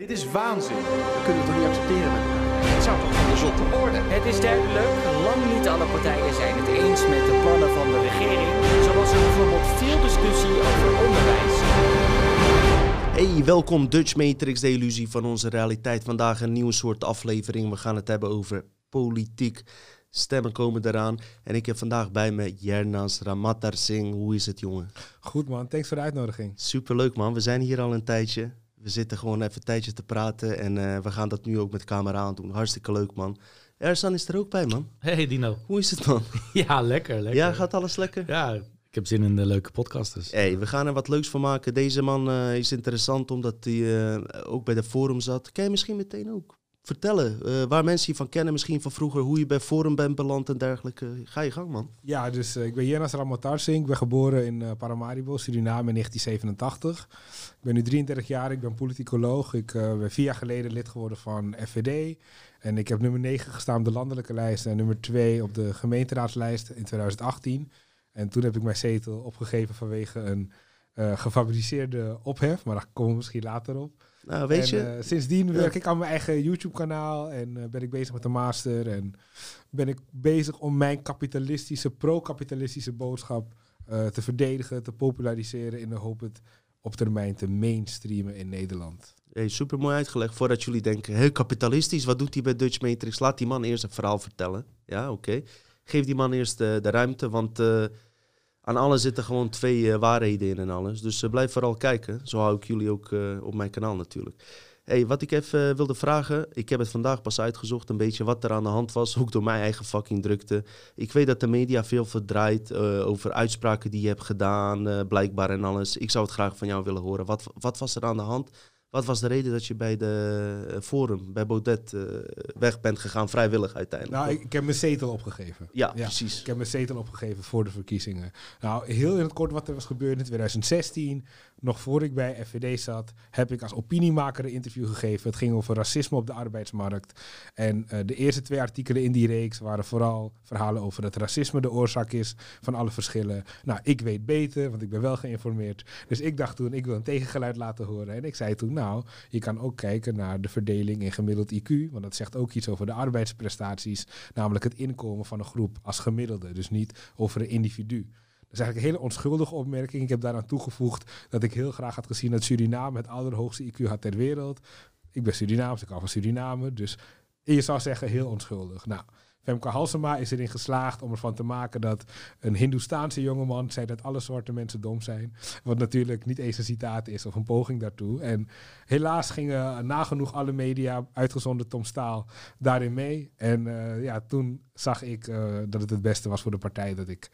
Dit is waanzin. We kunnen het toch niet accepteren met elkaar? Het zou toch van de zotte orde? Het is duidelijk, lang niet alle partijen zijn het eens met de plannen van de regering. Zo was er bijvoorbeeld veel discussie over onderwijs. Hey, welkom Dutch Matrix, de illusie van onze realiteit. Vandaag een nieuwe soort aflevering. We gaan het hebben over politiek. Stemmen komen eraan. En ik heb vandaag bij me Jernas Ramatar Singh. Hoe is het, jongen? Goed man, thanks voor de uitnodiging. Superleuk, man. We zijn hier al een tijdje. We zitten gewoon even een tijdje te praten. En eh, we gaan dat nu ook met camera aan doen. Hartstikke leuk, man. Ersan is er ook bij, man. Hey Dino. Hoe is het, man? Ja, lekker, lekker. Ja, gaat alles lekker? Ja, ik heb zin in de leuke podcast dus. Hey, we gaan er wat leuks van maken. Deze man eh, is interessant omdat hij eh, ook bij de Forum zat. Kan je misschien meteen ook vertellen eh, waar mensen je van kennen, misschien van vroeger, hoe je bij Forum bent beland en dergelijke? Ga je gang, man. Ja, dus eh, ik ben Jenas Ramatar Singh. Ik ben geboren in eh, Paramaribo, Suriname in 1987. Ik ben nu 33 jaar, ik ben politicoloog. Ik ben vier jaar geleden lid geworden van FVD. En ik heb nummer 9 gestaan op de landelijke lijst en nummer 2 op de gemeenteraadslijst in 2018. En toen heb ik mijn zetel opgegeven vanwege een gefabriceerde ophef, maar daar komen we misschien later op. Nou, weet en, je, eh, sindsdien werk ik aan mijn eigen YouTube-kanaal en eh, ben ik bezig met de master. En ben ik bezig om mijn kapitalistische, pro-kapitalistische boodschap eh, te verdedigen, te populariseren in de hoop het op termijn te mainstreamen in Nederland. hey, super mooi uitgelegd. Voordat jullie denken, heel kapitalistisch, wat doet hij bij Dutch Matrix? Laat die man eerst een verhaal vertellen. Ja, oké. Geef die man eerst de ruimte, want aan alles zitten gewoon twee eh, waarheden in en alles. Dus eh, blijf vooral kijken. Zo hou ik jullie ook eh, op mijn kanaal natuurlijk. Hey, wat ik even wilde vragen, ik heb het vandaag pas uitgezocht, een beetje wat er aan de hand was, ook door mijn eigen fucking drukte. Ik weet dat de media veel verdraait over uitspraken die je hebt gedaan, blijkbaar en alles. Ik zou het graag van jou willen horen. Wat, wat was er aan de hand? Wat was de reden dat je bij de eh, Forum, bij Baudet, eh, weg bent gegaan, vrijwillig uiteindelijk? Nou, ik, ik heb mijn zetel opgegeven. ja, ja. precies. Ik heb mijn zetel opgegeven voor de verkiezingen. Nou, heel in het kort wat er was gebeurd in 2016, nog voor ik bij FVD zat, heb ik als opiniemaker een interview gegeven. Het ging over racisme op de arbeidsmarkt. En eh, de eerste twee artikelen in die reeks waren vooral verhalen over dat racisme de oorzaak is van alle verschillen. Nou, ik weet beter, want ik ben wel geïnformeerd. Dus ik dacht toen, ik wil een tegengeluid laten horen. En ik zei toen, nou, je kan ook kijken naar de verdeling in gemiddeld IQ, want dat zegt ook iets over de arbeidsprestaties, namelijk het inkomen van een groep als gemiddelde, dus niet over een individu. Dat is eigenlijk een hele onschuldige opmerking. Ik heb daaraan toegevoegd dat ik heel graag had gezien dat Suriname het allerhoogste IQ had ter wereld. Ik ben Surinaams, ik hou van Suriname, dus je zou zeggen heel onschuldig. Nou, Femke Halsema is erin geslaagd om ervan te maken dat een Hindoestaanse jongeman zei dat alle zwarte mensen dom zijn. Wat natuurlijk niet eens een citaat is of een poging daartoe. En helaas gingen nagenoeg alle media, uitgezonderd Tom Staal, daarin mee. En eh, ja, toen zag ik eh, dat het het beste was voor de partij dat ik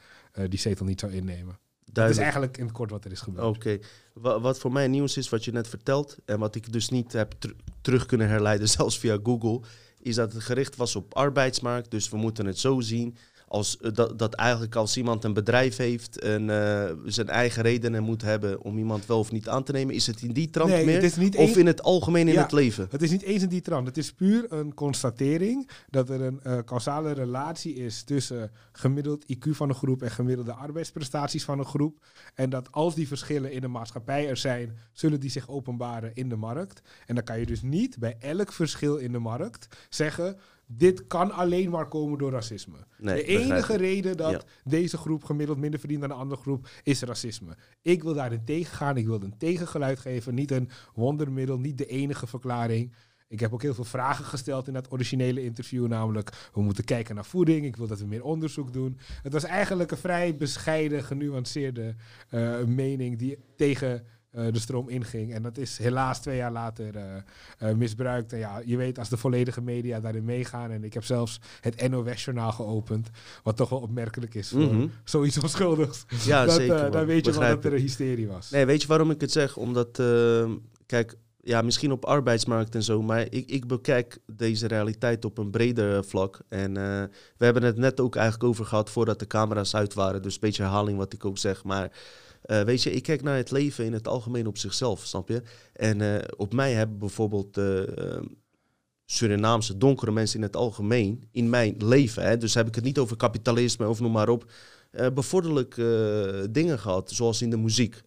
die zetel niet zou innemen. Dat is eigenlijk in het kort wat er is gebeurd. Oké. Wa- Wat voor mij nieuws is, wat je net vertelt, en wat ik dus niet heb ter- terug kunnen herleiden, zelfs via Google, is dat het gericht was op arbeidsmarkt. Dus we moeten het zo zien als, eh, dat, dat eigenlijk als iemand een bedrijf heeft en eh, zijn eigen redenen moet hebben om iemand wel of niet aan te nemen, is het in die trant Nee, meer? of in het algemeen in Ja. het leven? Het is niet eens in die trant. Het is puur een constatering dat er een eh causale relatie is tussen gemiddeld IQ van een groep en gemiddelde arbeidsprestaties van een groep. En dat als die verschillen in de maatschappij er zijn, zullen die zich openbaren in de markt. En dan kan je dus niet bij elk verschil in de markt zeggen. Dit kan alleen maar komen door racisme. Nee, de enige reden dat Ja. deze groep gemiddeld minder verdient dan een andere groep is racisme. Ik wil daarin tegengaan. Ik wil een tegengeluid geven. Niet een wondermiddel, niet de enige verklaring. Ik heb ook heel veel vragen gesteld in dat originele interview. Namelijk, we moeten kijken naar voeding. Ik wil dat we meer onderzoek doen. Het was eigenlijk een vrij bescheiden, genuanceerde eh, mening die tegen de stroom inging. En dat is helaas twee jaar later eh, eh, misbruikt. En ja, je weet als de volledige media daarin meegaan. En ik heb zelfs het NOS-journaal geopend. Wat toch wel opmerkelijk is voor Mhm. zoiets onschuldigs. Ja, dat, zeker. eh, dan weet je wel dat er een hysterie was. Nee, weet je waarom ik het zeg? Omdat, eh, kijk, ja, misschien op arbeidsmarkt en zo, maar ik, ik bekijk deze realiteit op een breder vlak. En eh, we hebben het net ook eigenlijk over gehad voordat de camera's uit waren. Dus een beetje herhaling wat ik ook zeg. Maar eh, weet je, ik kijk naar het leven in het algemeen op zichzelf, snap je? En eh, op mij hebben bijvoorbeeld eh, Surinaamse donkere mensen in het algemeen, in mijn leven, hè, dus heb ik het niet over kapitalisme of noem maar op, bevorderlijk dingen gehad, zoals in de muziek.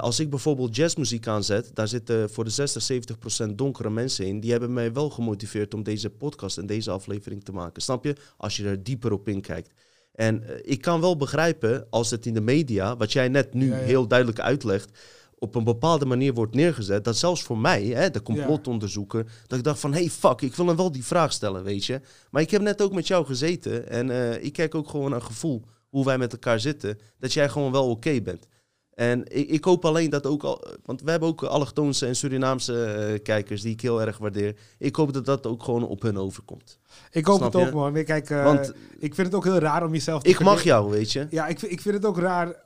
Als ik bijvoorbeeld jazzmuziek aanzet, daar zitten voor de 60, 70 procent donkere mensen in. Die hebben mij wel gemotiveerd om deze podcast en deze aflevering te maken. Snap je? Als je er dieper op inkijkt. En eh, ik kan wel begrijpen als het in de media, wat jij net nu Ja, ja. heel duidelijk uitlegt, op een bepaalde manier wordt neergezet. Dat zelfs voor mij, hè, de complotonderzoeker, dat ik dacht van, hey fuck, ik wil hem wel die vraag stellen, weet je. Maar ik heb net ook met jou gezeten en eh, ik kijk ook gewoon naar gevoel hoe wij met elkaar zitten, dat jij gewoon wel oké bent. En ik, ik hoop alleen dat ook al, want we hebben ook allochtoonse en Surinaamse eh, kijkers die ik heel erg waardeer. Ik hoop dat dat ook gewoon op hun overkomt. Ik hoop Snap het ook, man. Ik, kijk, eh, Want ik vind het ook heel raar om jezelf te ik mag jou, weet je. Ja, ik, vind- ik vind het ook raar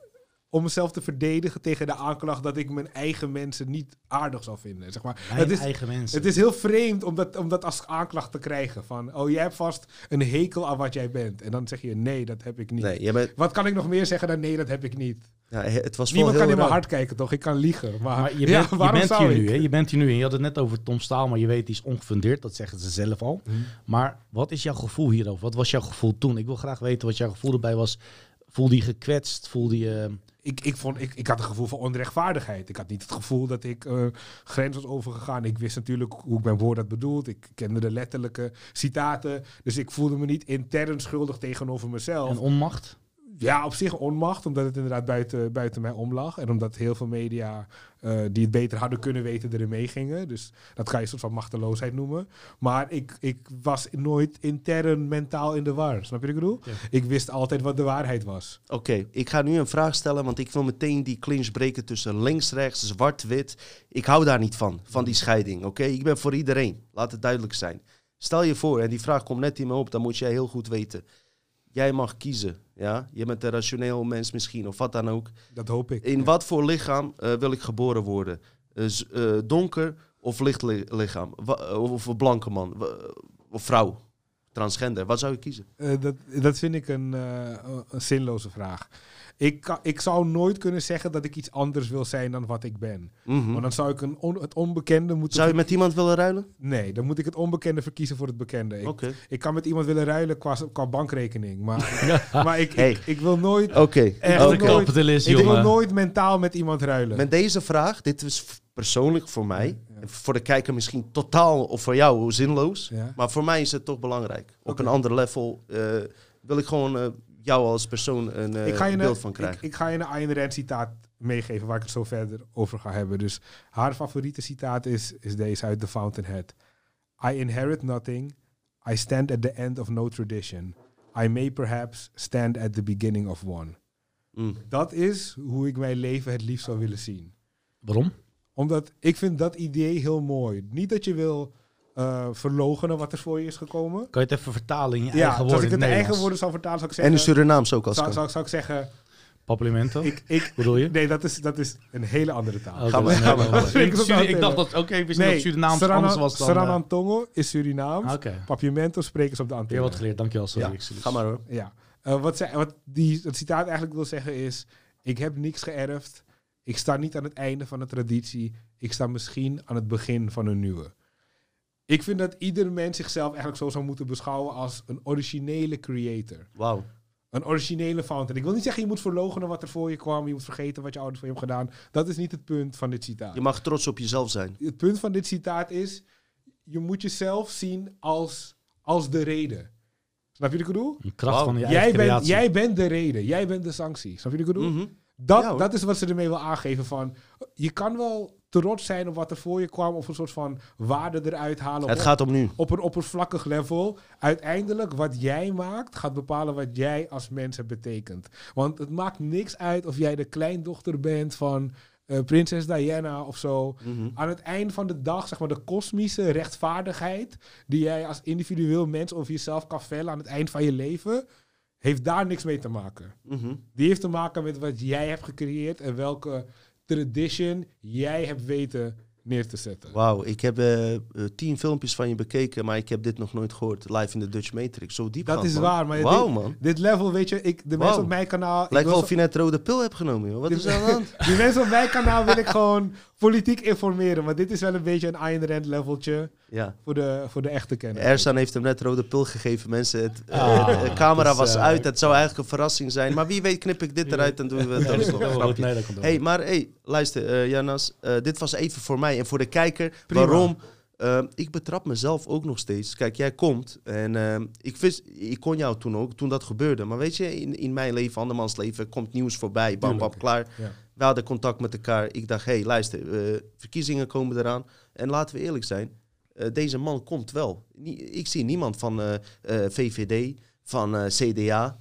om mezelf te verdedigen tegen de aanklacht dat ik mijn eigen mensen niet aardig zou vinden. Zeg maar. Mijn Het is, eigen mensen. het is heel vreemd om dat, om dat als aanklacht te krijgen. Van, oh, jij hebt vast een hekel aan wat jij bent. En dan zeg je, nee, dat heb ik niet. Nee, jij bent, Wat kan ik nog meer zeggen dan nee, dat heb ik niet? Ja, het was Niemand wel kan in mijn hart kijken, toch? Ik kan liegen. Maar, Maar je ja, bent, je waarom bent zou hier ik? nu, hè? Je bent hier nu en je had het net over Tom Staal, maar je weet, die is ongefundeerd. Dat zeggen ze zelf al. Mhm. Maar wat is jouw gevoel hierover? Wat was jouw gevoel toen? Ik wil graag weten wat jouw gevoel erbij was. Voelde je gekwetst? Voelde je... Ik, ik, vond, ik, ik had een gevoel van onrechtvaardigheid. Ik had niet het gevoel dat ik eh grens was overgegaan. Ik wist natuurlijk hoe ik mijn woord had bedoeld. Ik kende de letterlijke citaten. Dus ik voelde me niet intern schuldig tegenover mezelf. En onmacht? Ja, op zich onmacht, omdat het inderdaad buiten, buiten mij om lag. En omdat heel veel media eh, die het beter hadden kunnen weten erin meegingen. Dus dat kan je een soort van machteloosheid noemen. Maar ik, ik was nooit intern mentaal in de war. Snap je wat ik bedoel? Ja. Ik wist altijd wat de waarheid was. Oké, ik ga nu een vraag stellen, want ik wil meteen die clinch breken tussen links, rechts, zwart, wit. Ik hou daar niet van, van die scheiding. Oké, ik ben voor iedereen. Laat het duidelijk zijn. Stel je voor, en die vraag komt net in me op, dan moet jij heel goed weten. Jij mag kiezen, ja? Je bent een rationeel mens misschien, of wat dan ook. Dat hoop ik. In Ja. wat voor lichaam eh, wil ik geboren worden? Eh, eh, donker of licht li- lichaam? Wa- of een blanke man? Wa- of vrouw? Transgender? Wat zou je kiezen? Eh, dat, dat vind ik een, eh, een zinloze vraag. Ik, kan, ik zou nooit kunnen zeggen dat ik iets anders wil zijn dan wat ik ben. Mhm. Want dan zou ik een on- het onbekende moeten... Zou je met iemand willen ruilen? Nee, dan moet ik het onbekende verkiezen voor het bekende. Ik, Oké. ik kan met iemand willen ruilen qua, qua bankrekening. Maar, maar ik, Hey. ik, ik wil nooit... Oké. Kapitalist, Ik wil nooit mentaal met iemand ruilen. Met deze vraag, dit is persoonlijk voor mij, Ja. voor de kijker misschien totaal of voor jou zinloos, Ja. maar voor mij is het toch belangrijk. Op een ander level eh, wil ik gewoon eh, jou als persoon een eh, ik, ga je beeld een, van ik, krijgen. ik ga je een Ayn Rand citaat meegeven waar ik het zo verder over ga hebben. Dus haar favoriete citaat is, is deze uit The Fountainhead. I inherit nothing. I stand at the end of no tradition. I may perhaps stand at the beginning of one. Mm. Dat is hoe ik mijn leven het liefst zou willen zien. Waarom? Omdat ik vind dat idee heel mooi. Niet dat je wil eh verlogenen wat er voor je is gekomen. Kan je het even vertalen in je Ja, eigen als woorden ik het in eigen woorden zou vertalen, zou ik En zeggen... de Surinaams ook als zou, kan. zou, zou ik zeggen... Paplimento? Ik, ik, bedoel je? nee, dat is, dat is een hele andere taal. Oké, Ga maar, nee, ga maar. nee, nee. Ik Suri- ook Ik dacht dat, oké, wist niet dat Surinaams Sarana- anders was dan... eh, Saranantongo is Surinaams. ah, spreken ze op de Antillen. wat geleerd, dankjewel. Sorry, Ja. Ga maar hoor. Ja. Eh, wat, zij, wat die, het citaat eigenlijk wil zeggen is... Ik heb niks geërfd. Ik sta niet aan het einde van een traditie. Ik sta misschien aan het begin van een nieuwe. Ik vind dat ieder mens zichzelf eigenlijk zo zou moeten beschouwen als een originele creator. Wauw. Een originele fountain. Ik wil niet zeggen je moet verloochenen wat er voor je kwam. Je moet vergeten wat je ouders voor je hebben gedaan. Dat is niet het punt van dit citaat. Je mag trots op jezelf zijn. Het punt van dit citaat is... Je moet jezelf zien als, als de reden. Snap je wat ik bedoel? Een kracht van je Jij eigen bent, creatie. jij bent de reden. Jij bent de sanctie. Snap je wat ik bedoel? Mhm. Dat, Ja, dat is wat ze ermee wil aangeven van... Je kan wel trots zijn op wat er voor je kwam... of een soort van waarde eruit halen... Het op, gaat om nu. op een oppervlakkig level. Uiteindelijk, wat jij maakt... gaat bepalen wat jij als mens hebt betekend. Want het maakt niks uit of jij de kleindochter bent van... eh, prinses Diana of zo. Mhm. Aan het eind van de dag, zeg maar, de kosmische rechtvaardigheid die jij als individueel mens over jezelf kan vellen aan het eind van je leven, heeft daar niks mee te maken. Mhm. Die heeft te maken met wat jij hebt gecreëerd en welke tradition jij hebt weten neer te zetten. Wauw, ik heb eh, eh, tien filmpjes van je bekeken, maar ik heb dit nog nooit gehoord. Live in de Dutch Matrix. Zo diep Dat gaan, is man. waar, maar dit- man. Dit level, weet je, ik, de mensen op mijn kanaal... ik Lijkt wil wel of je net rode pil hebt genomen, joh. Wat is er aan? Die mensen op mijn kanaal wil ik gewoon politiek informeren. Maar dit is wel een beetje een Ayn Rand leveltje Ja. voor de, voor de echte kennis. Ersan heeft hem net rode pil gegeven. Mensen, het, eh, Ah, de camera was eh, uit. Het zou eigenlijk een verrassing zijn. Maar wie weet knip ik dit eruit en doen we het Nee, je? Nee, dat Hey, maar hey, luister, eh, Janas, eh, dit was even voor mij en voor de kijker. Prima. Waarom? Ik betrap mezelf ook nog steeds. Kijk, jij komt en ik, vis, ik kon jou toen ook, toen dat gebeurde. Maar weet je, in, in mijn leven, andermans leven, komt nieuws voorbij. Bam, bam, klaar. Ja. We hadden contact met elkaar. Ik dacht, hé, hey, luister, eh, verkiezingen komen eraan. En laten we eerlijk zijn, deze man komt wel. Nie- ik zie niemand van eh, eh, VVD, van eh, CDA,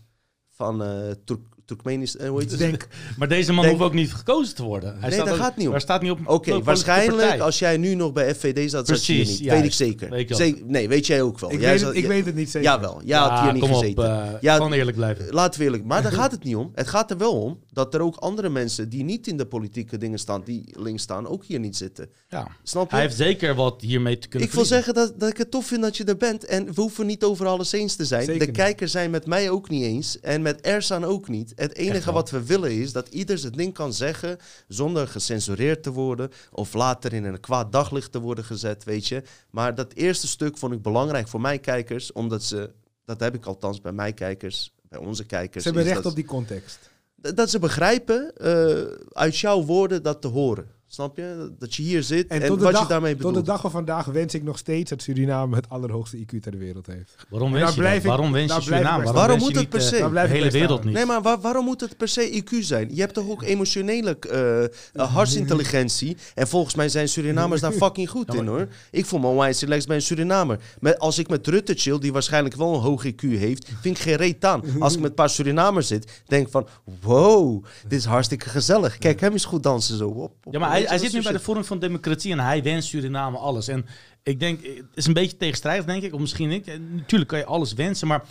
van eh Turk Turkmenistan, eh, hoe heet het? Denk, Maar deze man Denk- hoeft ook niet gekozen te worden. Hij Nee, staat ook- gaat niet om. Hij staat niet op. Oké, waarschijnlijk als jij nu nog bij FVD zat, zat je hier Precies, niet. Weet ik zeker. Weet ik wel. Zeker- Nee, weet jij ook wel. ik, jij weet zat- het, ik ja- weet het niet zeker. Jawel, jij had hier niet kom gezeten. Op, eh, Ja, gewoon eerlijk blijven. Laten we eerlijk. Maar daar gaat het niet om. Het gaat er wel om dat er ook andere mensen die niet in de politieke dingen staan, die links staan, ook hier niet zitten. Ja. Snap je? Hij heeft zeker wat hiermee te kunnen ik wil zeggen dat, dat ik het tof vind dat je er bent. En we hoeven niet over alles eens te zijn. Zeker de kijkers zijn met mij ook niet eens. En met Ersan ook niet. Het enige wat we willen is dat ieder zijn ding kan zeggen. zonder gecensureerd te worden. of later in een kwaad daglicht te worden gezet, weet je. Maar dat eerste stuk vond ik belangrijk voor mijn kijkers. Omdat ze, dat heb ik althans bij mijn kijkers, bij onze kijkers. Ze hebben recht dat, op die context. Dat ze begrijpen eh, uit jouw woorden dat te horen. Snap je? Dat je hier zit en, tot, wat dag, je daarmee tot bedoelt. de dag van vandaag wens ik nog steeds dat Suriname het allerhoogste IQ ter wereld heeft. Waarom En wens je blijf dat? ik- Waarom wens je Suriname? Waarom moet je het per se? De hele wereld niet. Nee, maar waar- waarom moet het per se IQ zijn? Je hebt toch ook emotionele eh, eh, hartsintelligentie? En volgens mij zijn Surinamers daar fucking goed in hoor. Ik voel me onwijs relaxed bij een Surinamer. Met, als ik met Rutte chill, die waarschijnlijk wel een hoog IQ heeft, vind ik geen reet aan. Als ik met een paar Surinamers zit, denk ik van, wow, dit is hartstikke gezellig. Kijk, hem is goed dansen zo. Hop, hop. Ja, maar hij, zit nu is bij de. Forum van Democratie en hij wenst Suriname alles. En ik denk, het is een beetje tegenstrijdig, denk ik, of misschien niet. En Natuurlijk kan je alles wensen, maar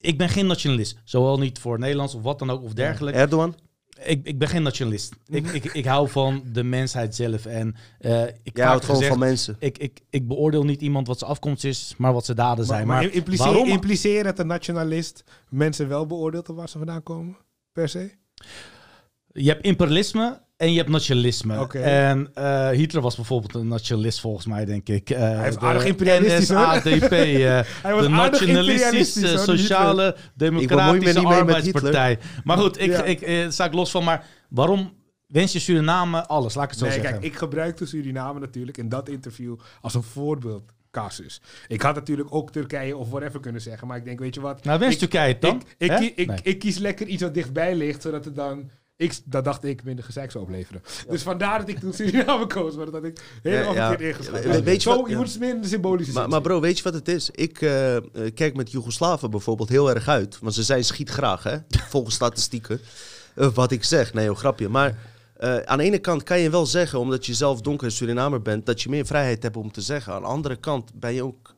ik ben geen nationalist. Zowel niet voor Nederlands of wat dan ook, of dergelijke. Erdogan? Ik, ik ben geen nationalist. Ik, ik, ik hou van de mensheid zelf. En eh ik houdt gewoon gezegd, van mensen. ik, ik, ik beoordeel niet iemand wat zijn afkomst is, maar wat zijn daden zijn. maar Maar, impliceer, waarom? impliceer dat een nationalist mensen wel beoordeelt op waar ze vandaan komen? Per se? Je hebt imperialisme en je hebt nationalisme. Oké. En eh, Hitler was bijvoorbeeld een nationalist volgens mij, denk ik. Eh, Hij is aardig imperialistisch. NSADP, eh, Hij was de nationalistische, sociale, Ik democratische arbeidspartij. Maar goed, ik, Ja. ik, eh, sta ik los van. Maar waarom wens je Suriname alles? Laat ik het zo Nee, zeggen. kijk, ik gebruikte Suriname natuurlijk in dat interview als een voorbeeldcasus. Ik had natuurlijk ook Turkije of whatever kunnen zeggen, maar ik denk, weet je wat? nou, wens ik, Turkije dan? Ik, ik, ik, Nee. ik kies lekker iets wat dichtbij ligt, zodat het dan... Ik, dat dacht ik minder gezeik zou opleveren. Dus vandaar dat ik toen Suriname koos, maar dat had ik helemaal Ja, ja. ingeschat. We- weet je Zo, wat- je ja. moet het meer in de symbolische Maar, zin maar bro, weet je wat het is? Ik eh, eh, kijk met Joegoslaven bijvoorbeeld heel erg uit. Want ze zijn schietgraag, hè? Volgens statistieken. Eh, wat ik zeg, nee, joh, grapje. Maar aan de ene kant kan je wel zeggen, omdat je zelf donker Surinamer bent, dat je meer vrijheid hebt om te zeggen. Aan de andere kant ben je ook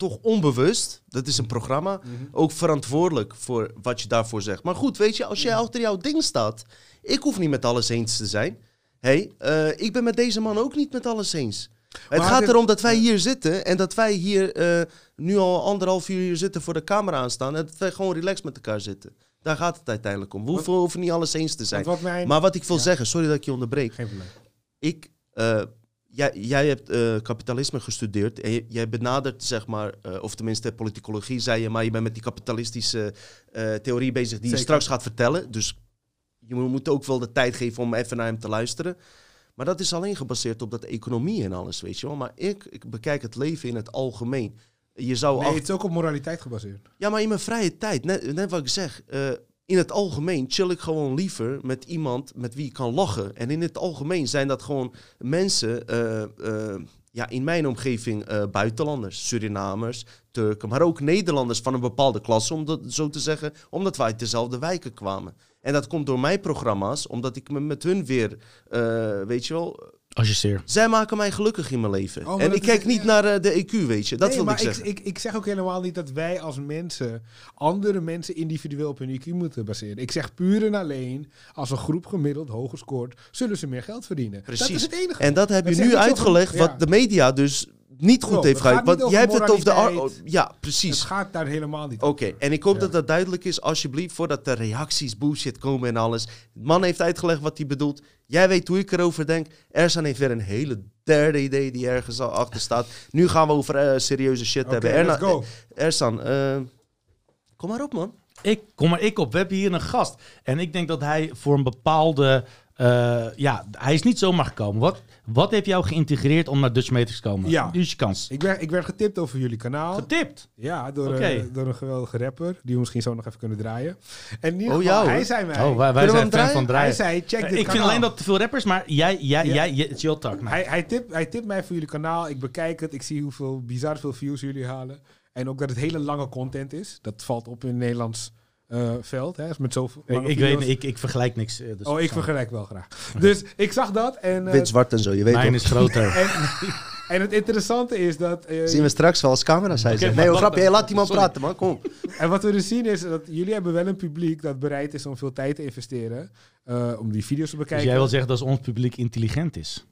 toch onbewust, dat is een programma, ook verantwoordelijk voor wat je daarvoor zegt. Maar goed, weet je, als jij achter jouw ding staat, ik hoef niet met alles eens te zijn. hey, eh, ik ben met deze man ook niet met alles eens. Het gaat erom dat wij hier zitten en dat wij hier eh, nu al anderhalf uur hier zitten voor de camera aanstaan en dat wij gewoon relaxed met elkaar zitten. Daar gaat het uiteindelijk om. We hoeven, hoeven niet alles eens te zijn. Wat mijn... Maar wat ik wil Ja. zeggen, sorry dat ik je onderbreek. Geen probleem. Ik, eh, jij, jij hebt eh, kapitalisme gestudeerd en jij benadert, zeg maar, eh, of tenminste politicologie zei je, maar je bent met die kapitalistische eh, theorie bezig die je straks gaat vertellen. Dus je mo- moet ook wel de tijd geven om even naar hem te luisteren. Maar dat is alleen gebaseerd op dat economie en alles, weet je wel. Maar ik, ik bekijk het leven in het algemeen. Je zou Nee, het is ook op moraliteit gebaseerd. ja, maar in mijn vrije tijd, net, net wat ik zeg, in het algemeen chill ik gewoon liever met iemand met wie ik kan lachen. En in het algemeen zijn dat gewoon mensen, eh, eh, ja, in mijn omgeving eh, buitenlanders, Surinamers, Turken, maar ook Nederlanders van een bepaalde klasse, om dat zo te zeggen, omdat wij uit dezelfde wijken kwamen. En dat komt door mijn programma's, omdat ik me met hun weer, weet je wel, Zij maken mij gelukkig in mijn leven. Oh, en ik is- kijk niet ja. naar eh, de EQ, weet je. Dat nee, wil maar ik zeggen. Ik, ik zeg ook helemaal niet dat wij als mensen andere mensen individueel op hun IQ moeten baseren. Ik zeg puur en alleen, als een groep gemiddeld hoger scoort, zullen ze meer geld verdienen. Dat is Precies. het enige. En dat heb Dat je nu uitgelegd, ja. wat de media dus niet goed heeft het gehad. Want jij hebt het over de... oh, ja, het precies. gaat daar helemaal niet Oké, en ik hoop Ja. dat dat duidelijk is, alsjeblieft, voordat de reacties bullshit komen en alles. De man heeft uitgelegd wat hij bedoelt. Jij weet hoe ik erover denk. Ersan heeft weer een hele derde idee die ergens al achter staat. Nu gaan we over eh, serieuze shit hebben. let's Erna- go. Ersan, eh, kom maar op, man. Ik, kom maar ik op. We hebben hier een gast. En ik denk dat hij voor een bepaalde Eh, ja, hij is niet zomaar gekomen. Wat, wat heeft jou geïntegreerd om naar Dutch Matrix te komen? Ja. Nu is je kans. Ik werd, ik werd getipt over jullie kanaal. Getipt. Ja, door, eh, door een geweldige rapper, die we misschien zo nog even kunnen draaien. En in ieder Oh, geval, jou, hij zei mij... Oh, wij, wij Kunnen we zijn fan draaien? van draaien. hij zei, check Eh, dit ik kanaal. vind alleen dat te veel rappers, maar jij, jij, Ja. jij, talk. Hij, hij, tipt, hij tipt mij voor jullie kanaal. Ik bekijk het. Ik zie hoeveel bizar veel views jullie halen. En ook dat het hele lange content is. Dat valt op in het Nederlands eh, veld. Hè, met zoveel ik, ik weet ik, ik vergelijk niks. eh, dus oh, ik vergelijk wel graag. Dus ik zag dat. En, eh, Wit, zwart en zo, je weet Mijn is groter. en, en het interessante is dat... eh, Zien we straks wel als camera's hij Oké, zegt. maar Nee, hoor, wacht, grapje. Hey, laat die man sorry. praten, man. Kom. En wat we dus zien is dat jullie hebben wel een publiek dat bereid is om veel tijd te investeren. eh, om die video's te Dus bekijken. jij wil zeggen dat ons publiek intelligent is?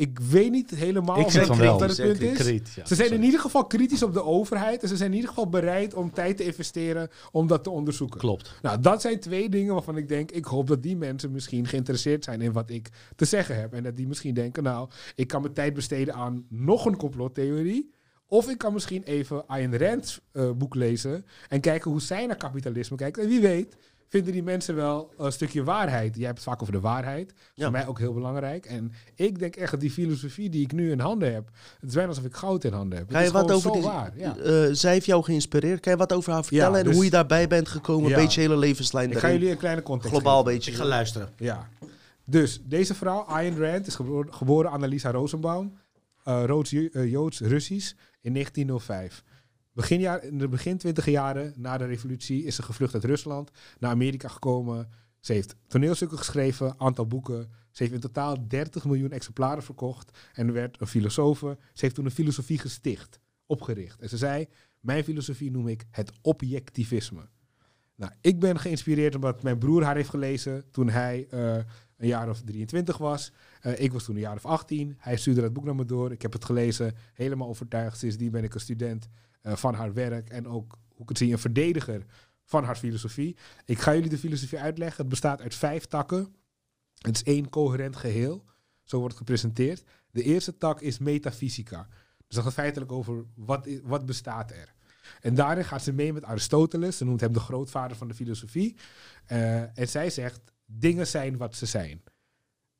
Ik weet niet helemaal ik of vind dat, van wel. dat het punt is. Kritisch, ja, Ze zijn in ieder geval kritisch op de overheid. En ze zijn in ieder geval bereid om tijd te investeren om dat te onderzoeken. Klopt. Nou, dat zijn twee dingen waarvan ik denk, ik hoop dat die mensen misschien geïnteresseerd zijn in wat ik te zeggen heb. En dat die misschien denken, nou, ik kan mijn tijd besteden aan nog een complottheorie. Of ik kan misschien even Ayn Rand's eh, boek lezen en kijken hoe zij naar kapitalisme kijkt. En wie weet, vinden die mensen wel een stukje waarheid. Jij hebt het vaak over de waarheid. Dat is Ja. voor mij ook heel belangrijk. En ik denk echt dat die filosofie die ik nu in handen heb, het is bijna alsof ik goud in handen heb. Kan Het je is wat over zo die... waar. Ja. eh, zij heeft jou geïnspireerd. Kan je wat over haar vertellen? en dus- hoe je daarbij bent gekomen? Ja. Een beetje hele levenslijn Ik ga erin. jullie een kleine context Globaal geven. beetje. Ik ga luisteren. Ja. Dus deze vrouw, Ayn Rand, is geboren, geboren Annalisa Rosenbaum, eh, Roods, eh, Joods-Russisch, in 1905. Begin jaar, in de begin twintig jaren na de revolutie is ze gevlucht uit Rusland, naar Amerika gekomen. Ze heeft toneelstukken geschreven, aantal boeken. Ze heeft in totaal 30 miljoen exemplaren verkocht en werd een filosofe. Ze heeft toen een filosofie gesticht, opgericht. En ze zei, mijn filosofie noem ik het objectivisme. Nou, ik ben geïnspireerd omdat mijn broer haar heeft gelezen toen hij eh, een jaar of 23 was. Eh, ik was toen een jaar of 18. Hij stuurde dat boek naar me door. Ik heb het gelezen, helemaal overtuigd. Sindsdien ben ik een student eh, van haar werk en ook, hoe ik het zie, een verdediger van haar filosofie. Ik ga jullie de filosofie uitleggen. Het bestaat uit vijf takken. Het is één coherent geheel. Zo wordt het gepresenteerd. De eerste tak is metafysica. Dus dat gaat feitelijk over wat, i- wat bestaat er. En daarin gaat ze mee met Aristoteles. Ze noemt hem de grootvader van de filosofie. Eh, en zij zegt, dingen zijn wat ze zijn.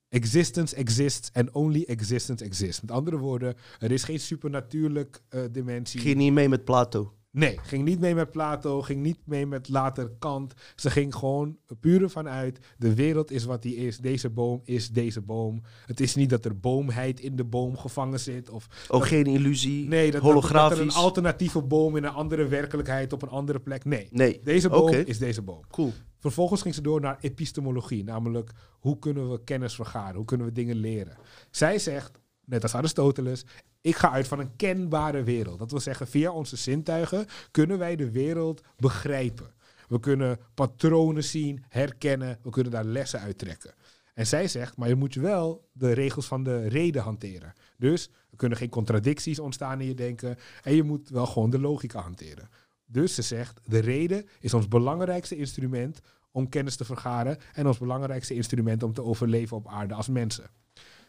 Existence exists and only existence exists. Met andere woorden, er is geen supernatuurlijk eh, dimensie. Ging niet mee met Plato. Nee, ging niet mee met Plato, ging niet mee met later Kant. Ze ging gewoon puur ervan uit, de wereld is wat die is, deze boom is deze boom. Het is niet dat er boomheid in de boom gevangen zit. Of Ook dat- geen illusie. nee, dat, dat, dat holografisch. er een alternatieve boom in een andere werkelijkheid op een andere plek. Nee, Nee. deze boom is deze boom. Cool. Vervolgens ging ze door naar epistemologie, namelijk hoe kunnen we kennis vergaren, hoe kunnen we dingen leren. Zij zegt, net als Aristoteles, ik ga uit van een kenbare wereld. Dat wil zeggen, via onze zintuigen kunnen wij de wereld begrijpen. We kunnen patronen zien, herkennen, we kunnen daar lessen uit trekken. En zij zegt, maar je moet wel de regels van de reden hanteren. Dus er kunnen geen contradicties ontstaan in je denken en je moet wel gewoon de logica hanteren. Dus ze zegt, de reden is ons belangrijkste instrument om kennis te vergaren en ons belangrijkste instrument om te overleven op aarde als mensen.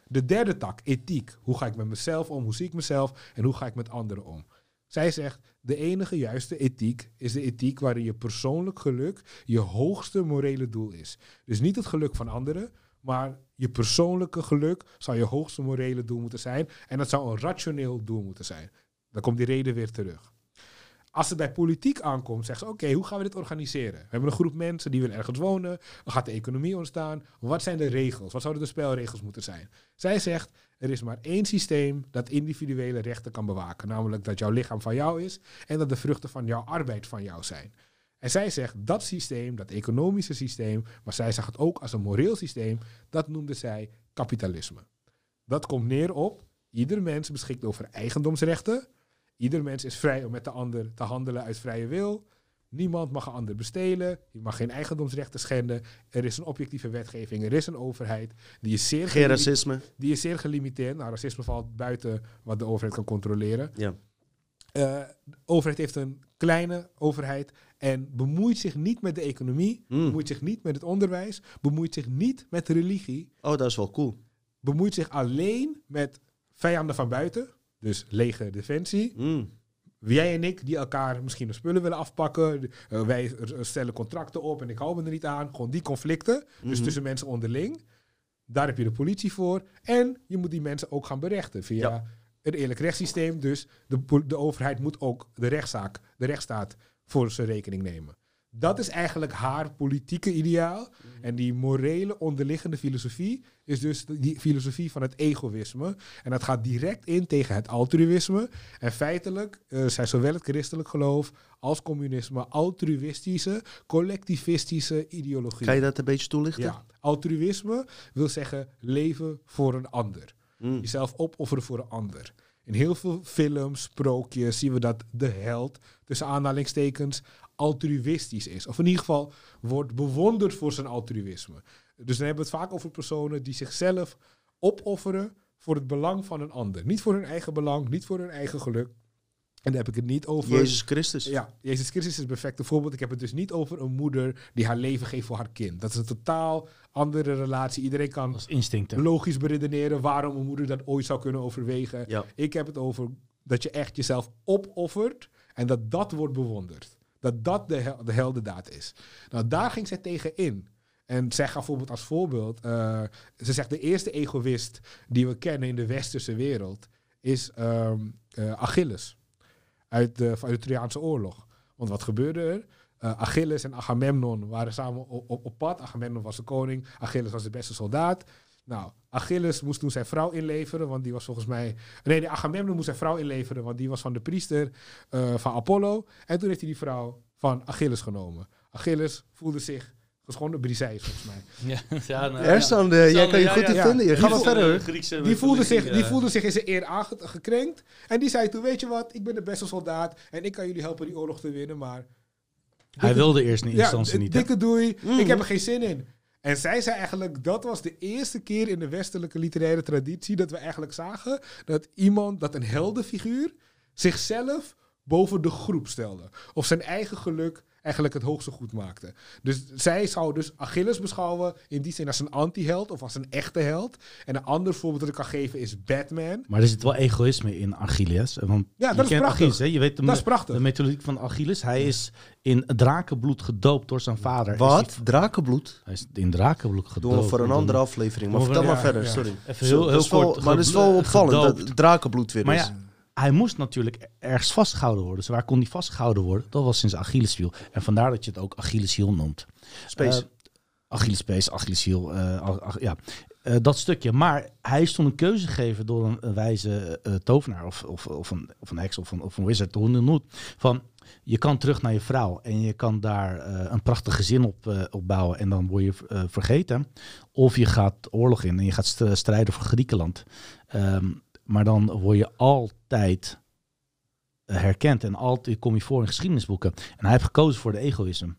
De derde tak, ethiek. Hoe ga ik met mezelf om? Hoe zie ik mezelf? En hoe ga ik met anderen om? Zij zegt, de enige juiste ethiek is de ethiek waarin je persoonlijk geluk je hoogste morele doel is. Dus niet het geluk van anderen, maar je persoonlijke geluk zou je hoogste morele doel moeten zijn. En dat zou een rationeel doel moeten zijn. Dan komt die reden weer terug. Als het bij politiek aankomt, zeggen ze: Oké, hoe gaan we dit organiseren? We hebben een groep mensen die willen ergens wonen. Dan gaat de economie ontstaan. Wat zijn de regels? Wat zouden de spelregels moeten zijn? Zij zegt: Er is maar één systeem dat individuele rechten kan bewaken. Namelijk dat jouw lichaam van jou is en dat de vruchten van jouw arbeid van jou zijn. En zij zegt dat systeem, dat economische systeem, maar zij zag het ook als een moreel systeem, dat noemde zij kapitalisme. Dat komt neer op: ieder mens beschikt over eigendomsrechten. Ieder mens is vrij om met de ander te handelen uit vrije wil. Niemand mag een ander bestelen. Je mag geen eigendomsrechten schenden. Er is een objectieve wetgeving. Er is een overheid. Die is zeer, Geen racisme. die is zeer gelimiteerd. Nou, racisme valt buiten wat de overheid kan controleren. Ja. Eh, de overheid heeft een kleine overheid en bemoeit zich niet met de economie, Mm. bemoeit zich niet met het onderwijs, bemoeit zich niet met religie, Oh, dat is wel cool. bemoeit zich alleen met vijanden van buiten, dus leger defensie, Mm. Jij en ik, die elkaar misschien de spullen willen afpakken. eh, wij stellen contracten op en ik hou me er niet aan. Gewoon die conflicten. Dus Mhm. tussen mensen onderling. Daar heb je de politie voor. En je moet die mensen ook gaan berechten via Ja. een eerlijk rechtssysteem. Dus de, de overheid moet ook de rechtszaak, de rechtsstaat voor zijn rekening nemen. Dat is eigenlijk haar politieke ideaal. En die morele onderliggende filosofie is dus die filosofie van het egoïsme. En dat gaat direct in tegen het altruïsme. En feitelijk eh, zijn zowel het christelijk geloof als communisme altruïstische, collectivistische ideologieën. Kan je dat een beetje toelichten? Ja, altruïsme wil zeggen leven voor een ander. Mm. Jezelf opofferen voor een ander. In heel veel films, sprookjes zien we dat de held, tussen aanhalingstekens, altruïstisch is. Of in ieder geval wordt bewonderd voor zijn altruïsme. Dus dan hebben we het vaak over personen die zichzelf opofferen voor het belang van een ander. Niet voor hun eigen belang, niet voor hun eigen geluk. En daar heb ik het niet over. Jezus Christus. Ja, Jezus Christus is het perfecte voorbeeld. Ik heb het dus niet over een moeder die haar leven geeft voor haar kind. Dat is een totaal andere relatie. Iedereen kan logisch beredeneren waarom een moeder dat ooit zou kunnen overwegen. Ja. Ik heb het over dat je echt jezelf opoffert en dat dat wordt bewonderd. Dat dat de, hel- de heldendaad is. Nou, daar ging zij tegen in. En zij gaf bijvoorbeeld als voorbeeld, eh, ze zegt de eerste egoïst die we kennen in de westerse wereld is eh, Achilles uit de, uit de Trojaanse oorlog. Want wat gebeurde er? Eh, Achilles en Agamemnon waren samen op, op, op pad. Agamemnon was de koning, Achilles was de beste soldaat. Nou, Achilles moest toen zijn vrouw inleveren, want die was volgens mij... Nee, nee Agamemnon moest zijn vrouw inleveren, want die was van de priester eh, van Apollo. En toen heeft hij die vrouw van Achilles genomen. Achilles voelde zich geschonden, Briseis volgens mij. Ja, ja, nou, eh, jij kan je Ja, goed ja, in ja. vinden. Je Die Ga verder. Griekse Die voelde, zich, die eh. voelde zich in zijn eer aangekrenkt. En die zei toen, weet je wat, ik ben de beste soldaat en ik kan jullie helpen die oorlog te winnen, maar Hij wilde eerst in Ja, instantie niet. dikke doei. Mhm. Ik heb er geen zin in. En zij zei eigenlijk, dat was de eerste keer in de westelijke literaire traditie dat we eigenlijk zagen dat iemand, dat een heldenfiguur, zichzelf boven de groep stelde. Of zijn eigen geluk eigenlijk het hoogste goed maakte. Dus zij zou dus Achilles beschouwen in die zin als een anti-held of als een echte held. En een ander voorbeeld dat ik kan geven is Batman. Maar er zit wel egoïsme in Achilles. Want Ja, je dat is kent prachtig. Achilles, hè? Je weet de, Dat is prachtig. de methodiek van Achilles. Hij is in drakenbloed gedoopt door zijn vader. Wat? hij- Drakenbloed? Hij is in drakenbloed gedoopt. Doen we voor een andere aflevering. Maar vertel maar verder, ja. sorry. Even heel, heel wel- kort. Maar dat is wel opvallend, gedoopt. dat drakenbloed weer Maar is. ja, hij moest natuurlijk ergens vastgehouden worden. Dus waar kon hij vastgehouden worden? Dat was sinds Achilleshiel. En vandaar dat je het ook Achilleshiel noemt. Space. Eh, Achillespees, Achilleshiel, ach- ach- ja. Eh, dat stukje. Maar hij is toen een keuze gegeven door een, een wijze tovenaar of, of, of, een, of een heks of een, of een wizard, hoe het noemt. Van, je kan terug naar je vrouw en je kan daar een prachtig gezin op, opbouwen en dan word je vergeten. Of je gaat oorlog in en je gaat st- strijden voor Griekenland. Ehm, maar dan word je altijd eh, herkend en altijd kom je voor in geschiedenisboeken. En hij heeft gekozen voor de egoïsme.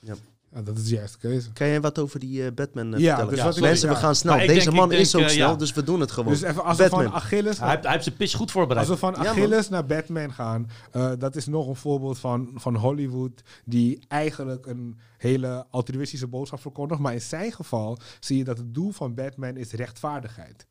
Ja, dat is de juiste keuze. Kan jij wat over die eh, Batman eh, Ja, vertellen? dus Ja, Mensen, ja. we gaan snel. Maar ik Deze denk- man is eh, snel, ja. dus we doen het gewoon. Dus even als we van Achilles Hij heeft, hij heeft zijn pitch goed voorbereid. Als we van Ja. Achilles naar Batman gaan, eh, dat is nog een voorbeeld van, van Hollywood die eigenlijk een hele altruïstische boodschap verkondigt. Maar in zijn geval zie je dat het doel van Batman is rechtvaardigheid.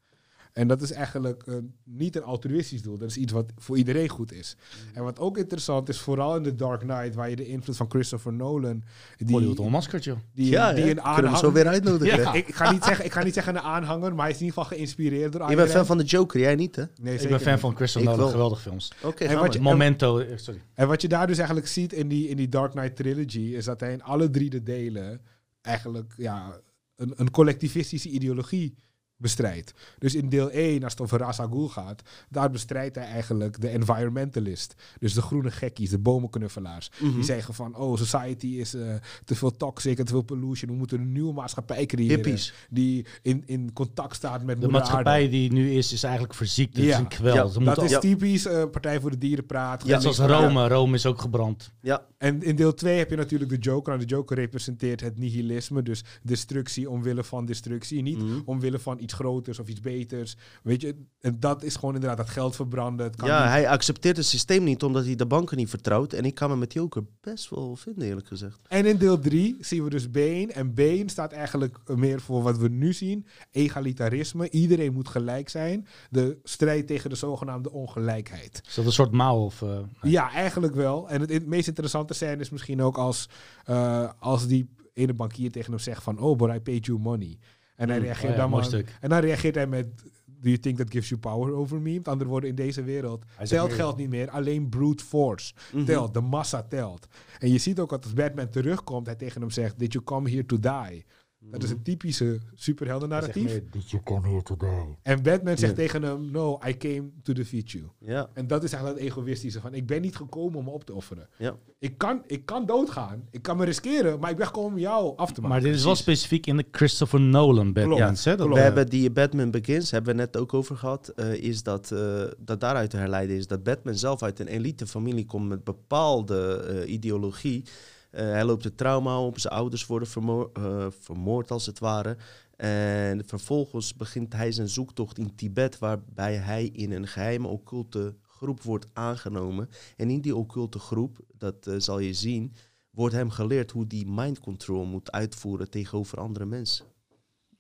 En dat is eigenlijk eh, niet een altruïstisch doel. Dat is iets wat voor iedereen goed is. Mm. En wat ook interessant is, vooral in The Dark Knight, waar je de invloed van Christopher Nolan... Die, Hollywood onmaskerd, joh. die, ja, die een kunnen we aanhanger... zo weer uitnodigen. Ja. Ik, ik, ga niet zeggen, ik ga niet zeggen een aanhanger, maar hij is in ieder geval geïnspireerd door Je bent fan van de Joker, jij niet hè? Nee, Ik ben fan niet. van Christopher Nolan, wel. geweldige films. Oké, En wat je- Momento, eh, sorry. En wat je daar dus eigenlijk ziet in die, in die Dark Knight trilogy, is dat hij in alle drie de delen eigenlijk ja, een, een collectivistische ideologie bestrijdt. Dus in deel 1, als het over Ra's al Ghul gaat, daar bestrijdt hij eigenlijk de environmentalist. Dus de groene gekkies, de bomenknuffelaars. Mhm. Die zeggen van, oh, society is eh, te veel toxic en te veel pollution. We moeten een nieuwe maatschappij creëren. Hippies. Die in, in contact staat met De moeder maatschappij aarde. die nu is, is eigenlijk verziekt. Ja. is een kwel. Ja, Ze Dat is Ja. typisch eh, Partij voor de Dierenpraat. Net zoals Rome. Rome is ook gebrand. Ja, En in deel 2 heb je natuurlijk de Joker. Nou, de Joker representeert het nihilisme. Dus destructie omwille van destructie. Niet Mhm. omwille van iets iets groters of iets beters. Weet je, en dat is gewoon inderdaad dat geld verbranden. Het kan Ja, niet- hij accepteert het systeem niet omdat hij de banken niet vertrouwt. En ik kan me met Joker best wel vinden, eerlijk gezegd. En in deel 3 zien we dus Bane. En Bane staat eigenlijk meer voor wat we nu zien. Egalitarisme. Iedereen moet gelijk zijn. De strijd tegen de zogenaamde ongelijkheid. Is dat een soort mouw? Of, eh, Ja, eigenlijk wel. En het, het meest interessante scène is misschien ook als, eh, als die ene bankier tegen hem zegt van... Oh, but I paid you money. En hij Mm, reageert oh ja, dan mooi maar- stuk. En dan reageert hij met... Do you think that gives you power over me? Met andere woorden, in deze wereld telt geld niet meer. Alleen brute force Mhm. telt. De massa telt. En je ziet ook dat als Batman terugkomt, hij tegen hem zegt... Did you come here to die? Dat is een typische superhelden narratief. meer, Did you come here today? En Batman zegt Ja. tegen hem... No, I came to defeat you. Ja, En dat is eigenlijk het egoïstische van... Ik ben niet gekomen om me op te offeren. ja. Ik kan, ik kan doodgaan. Ik kan me riskeren, maar ik ben gekomen om jou af te maken. Maar dit is wel specifiek in de Christopher Nolan? Dat, klopt. We Ja. hebben die Batman Begins, hebben we net ook over gehad, eh, is dat, eh, dat daaruit te herleiden is dat Batman zelf uit een elite familie komt met bepaalde eh, ideologie. Eh, hij loopt het trauma op, zijn ouders worden eh, vermoord als het ware. En vervolgens begint hij zijn zoektocht in Tibet, waarbij hij in een geheime occulte groep wordt aangenomen. En in die occulte groep, dat eh, zal je zien, wordt hem geleerd hoe die mind control moet uitvoeren tegenover andere mensen.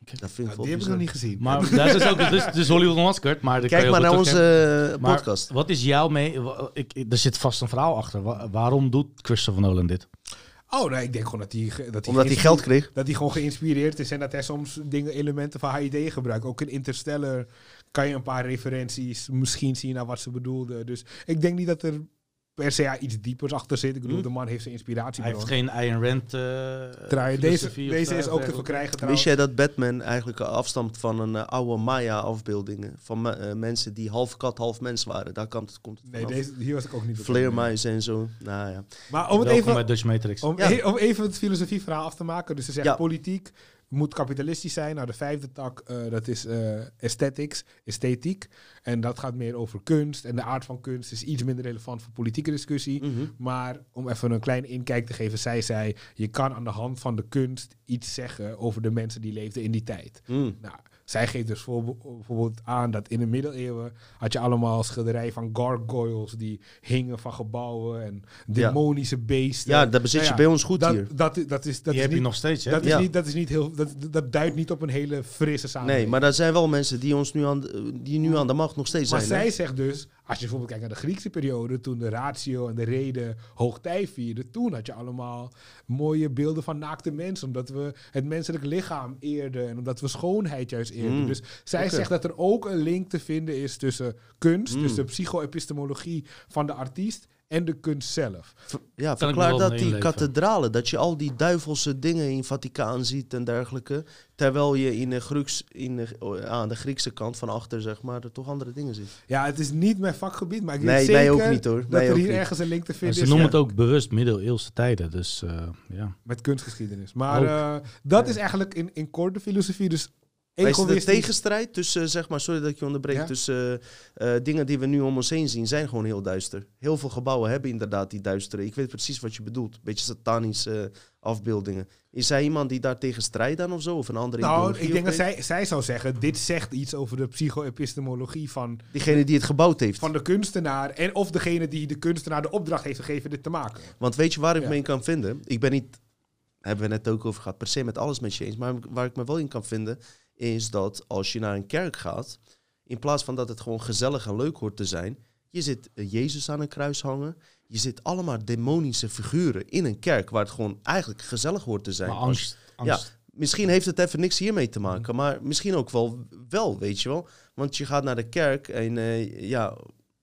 Dat vind ik Nou, die heb ik nog niet gezien. Maar dat is ook dus, dus Hollywood Unmasked. Maar Kijk je maar naar onze eh, Maar podcast. Wat is jouw mee? Ik, ik- er zit vast een verhaal achter. Wa- waarom doet Christopher Nolan dit? Oh, nee, ik denk gewoon dat hij... Dat Omdat hij geld kreeg. Dat hij gewoon geïnspireerd is en dat hij soms dingen, elementen van HID gebruikt. Ook in Interstellar kan je een paar referenties misschien zien naar wat ze bedoelden. Dus ik denk niet dat er per se ja, iets diepers achter zit. Ik bedoel, Hm. de man heeft zijn inspiratie Hij heeft geen Iron Rand eh Draaien. Deze, of deze is ook te verkrijgen Wist trouwens. jij dat Batman eigenlijk afstamt van een eh, oude Maya-afbeeldingen? Van me- eh, mensen die half kat, half mens waren. Daar komt het, komt het Nee, deze, hier was ik ook niet mee. Vleermuizen en zo. Nou ja. Maar om het Welkom even... bij Dutch Matrix. Om, Ja. e- om even het filosofieverhaal af te maken. Dus ze zegt Ja. politiek moet kapitalistisch zijn. Nou, de vijfde tak, eh, dat is eh, aesthetics, esthetiek. En dat gaat meer over kunst. En de aard van kunst is iets minder relevant voor politieke discussie. Mhm. Maar om even een klein inkijk te geven, zij zei... je kan aan de hand van de kunst iets zeggen over de mensen die leefden in die tijd. Mm. Nou, zij geeft dus voorbe- bijvoorbeeld aan dat in de middeleeuwen had je allemaal schilderijen van gargoyles die hingen van gebouwen en demonische beesten. Ja, dat bezit Nou je ja, bij ons goed dat, hier. Dat, dat is, dat Die is heb niet, je nog steeds, hè? dat is niet, dat is niet heel, dat, dat duidt niet op een hele frisse samenleving. Nee, maar er zijn wel mensen die, ons nu aan, de- die nu aan de macht nog steeds Maar zijn. hè? zij zegt dus, als je bijvoorbeeld kijkt naar de Griekse periode, toen de ratio en de reden hoogtij vierden, toen had je allemaal mooie beelden van naakte mensen, omdat we het menselijk lichaam eerden en omdat we schoonheid juist eerden. Mm. Dus zij zegt dat er ook een link te vinden is tussen kunst, Mm. dus de psycho-epistemologie van de artiest, en de kunst zelf. Ja, verklaar dat die kathedralen, dat je al die duivelse dingen in Vaticaan ziet en dergelijke. Terwijl je in de, Grieks, in de, oh, aan de Griekse kant van achter, zeg maar, er toch andere dingen ziet. Ja, het is niet mijn vakgebied, maar ik Nee, weet mij zeker ook niet, hoor. dat Mij er hier niet. ergens een link te En vinden ze is. noemen ja. het ook bewust middeleeuwse tijden. Dus eh, ja. Met kunstgeschiedenis. Maar eh, dat is eigenlijk in, in kort de filosofie. Dus is egoïstisch. tegenstrijd tussen, zeg maar, sorry dat ik je onderbreek, Ja? tussen eh, eh, dingen die we nu om ons heen zien, zijn gewoon heel duister. Heel veel gebouwen hebben inderdaad die duistere. Ik weet precies wat je bedoelt. Beetje satanische eh, afbeeldingen. Is hij iemand die daar tegen strijdt dan of zo? Of een andere Nou, ik denk dat zij, zij zou zeggen, dit zegt iets over de psycho-epistemologie van, Diegene die het gebouwd heeft. van de kunstenaar. En of degene die de kunstenaar de opdracht heeft gegeven dit te maken. Want weet je waar ik Ja. me in kan vinden? Ik ben niet, hebben we net ook over gehad, per se met alles met je eens. Maar waar ik me wel in kan vinden, is dat als je naar een kerk gaat, in plaats van dat het gewoon gezellig en leuk hoort te zijn, je zit eh, Jezus aan een kruis hangen. Je zit allemaal demonische figuren in een kerk waar het gewoon eigenlijk gezellig hoort te zijn. Maar angst. angst. Misschien heeft het even niks hiermee te maken, maar misschien ook wel, wel, weet je wel. Want je gaat naar de kerk en eh, ja,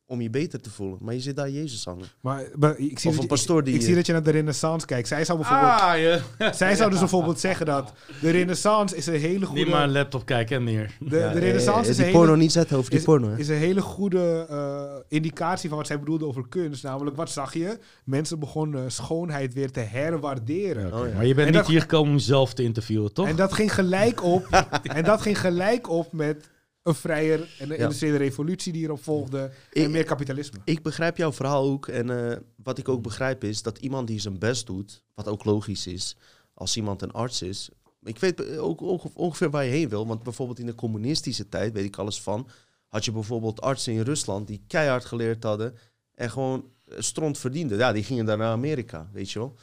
om je beter te voelen. Maar je zit daar Jezus hangen. Maar, maar ik, zie Of dat een je, pastoor ik, die, ik zie dat je naar de renaissance kijkt. Zij zou bijvoorbeeld, Ah, je. zij zou dus bijvoorbeeld zeggen dat de renaissance is een hele goede... Niet maar een laptop kijken en meer. de, Ja, de eh, renaissance eh, is die een porno hele, niet zetten over die is, porno. Hè? is een hele goede eh, indicatie van wat zij bedoelde over kunst. Namelijk, wat zag je? Mensen begonnen schoonheid weer te herwaarderen. Oh, ja. Maar je bent En niet dat- hier gekomen om zelf te interviewen, toch? En dat ging gelijk op. en dat ging gelijk op met een vrijer en een Ja. industriële revolutie die erop volgde. Ik- en meer kapitalisme. Ik begrijp jouw verhaal ook. En eh, wat ik ook begrijp is dat iemand die zijn best doet, wat ook logisch is, als iemand een arts is, Ik weet ook onge- ongeveer waar je heen wil. Want bijvoorbeeld in de communistische tijd, weet ik alles van... had je bijvoorbeeld artsen in Rusland die keihard geleerd hadden... en gewoon stront verdienden. Ja, die gingen dan naar Amerika, weet je wel.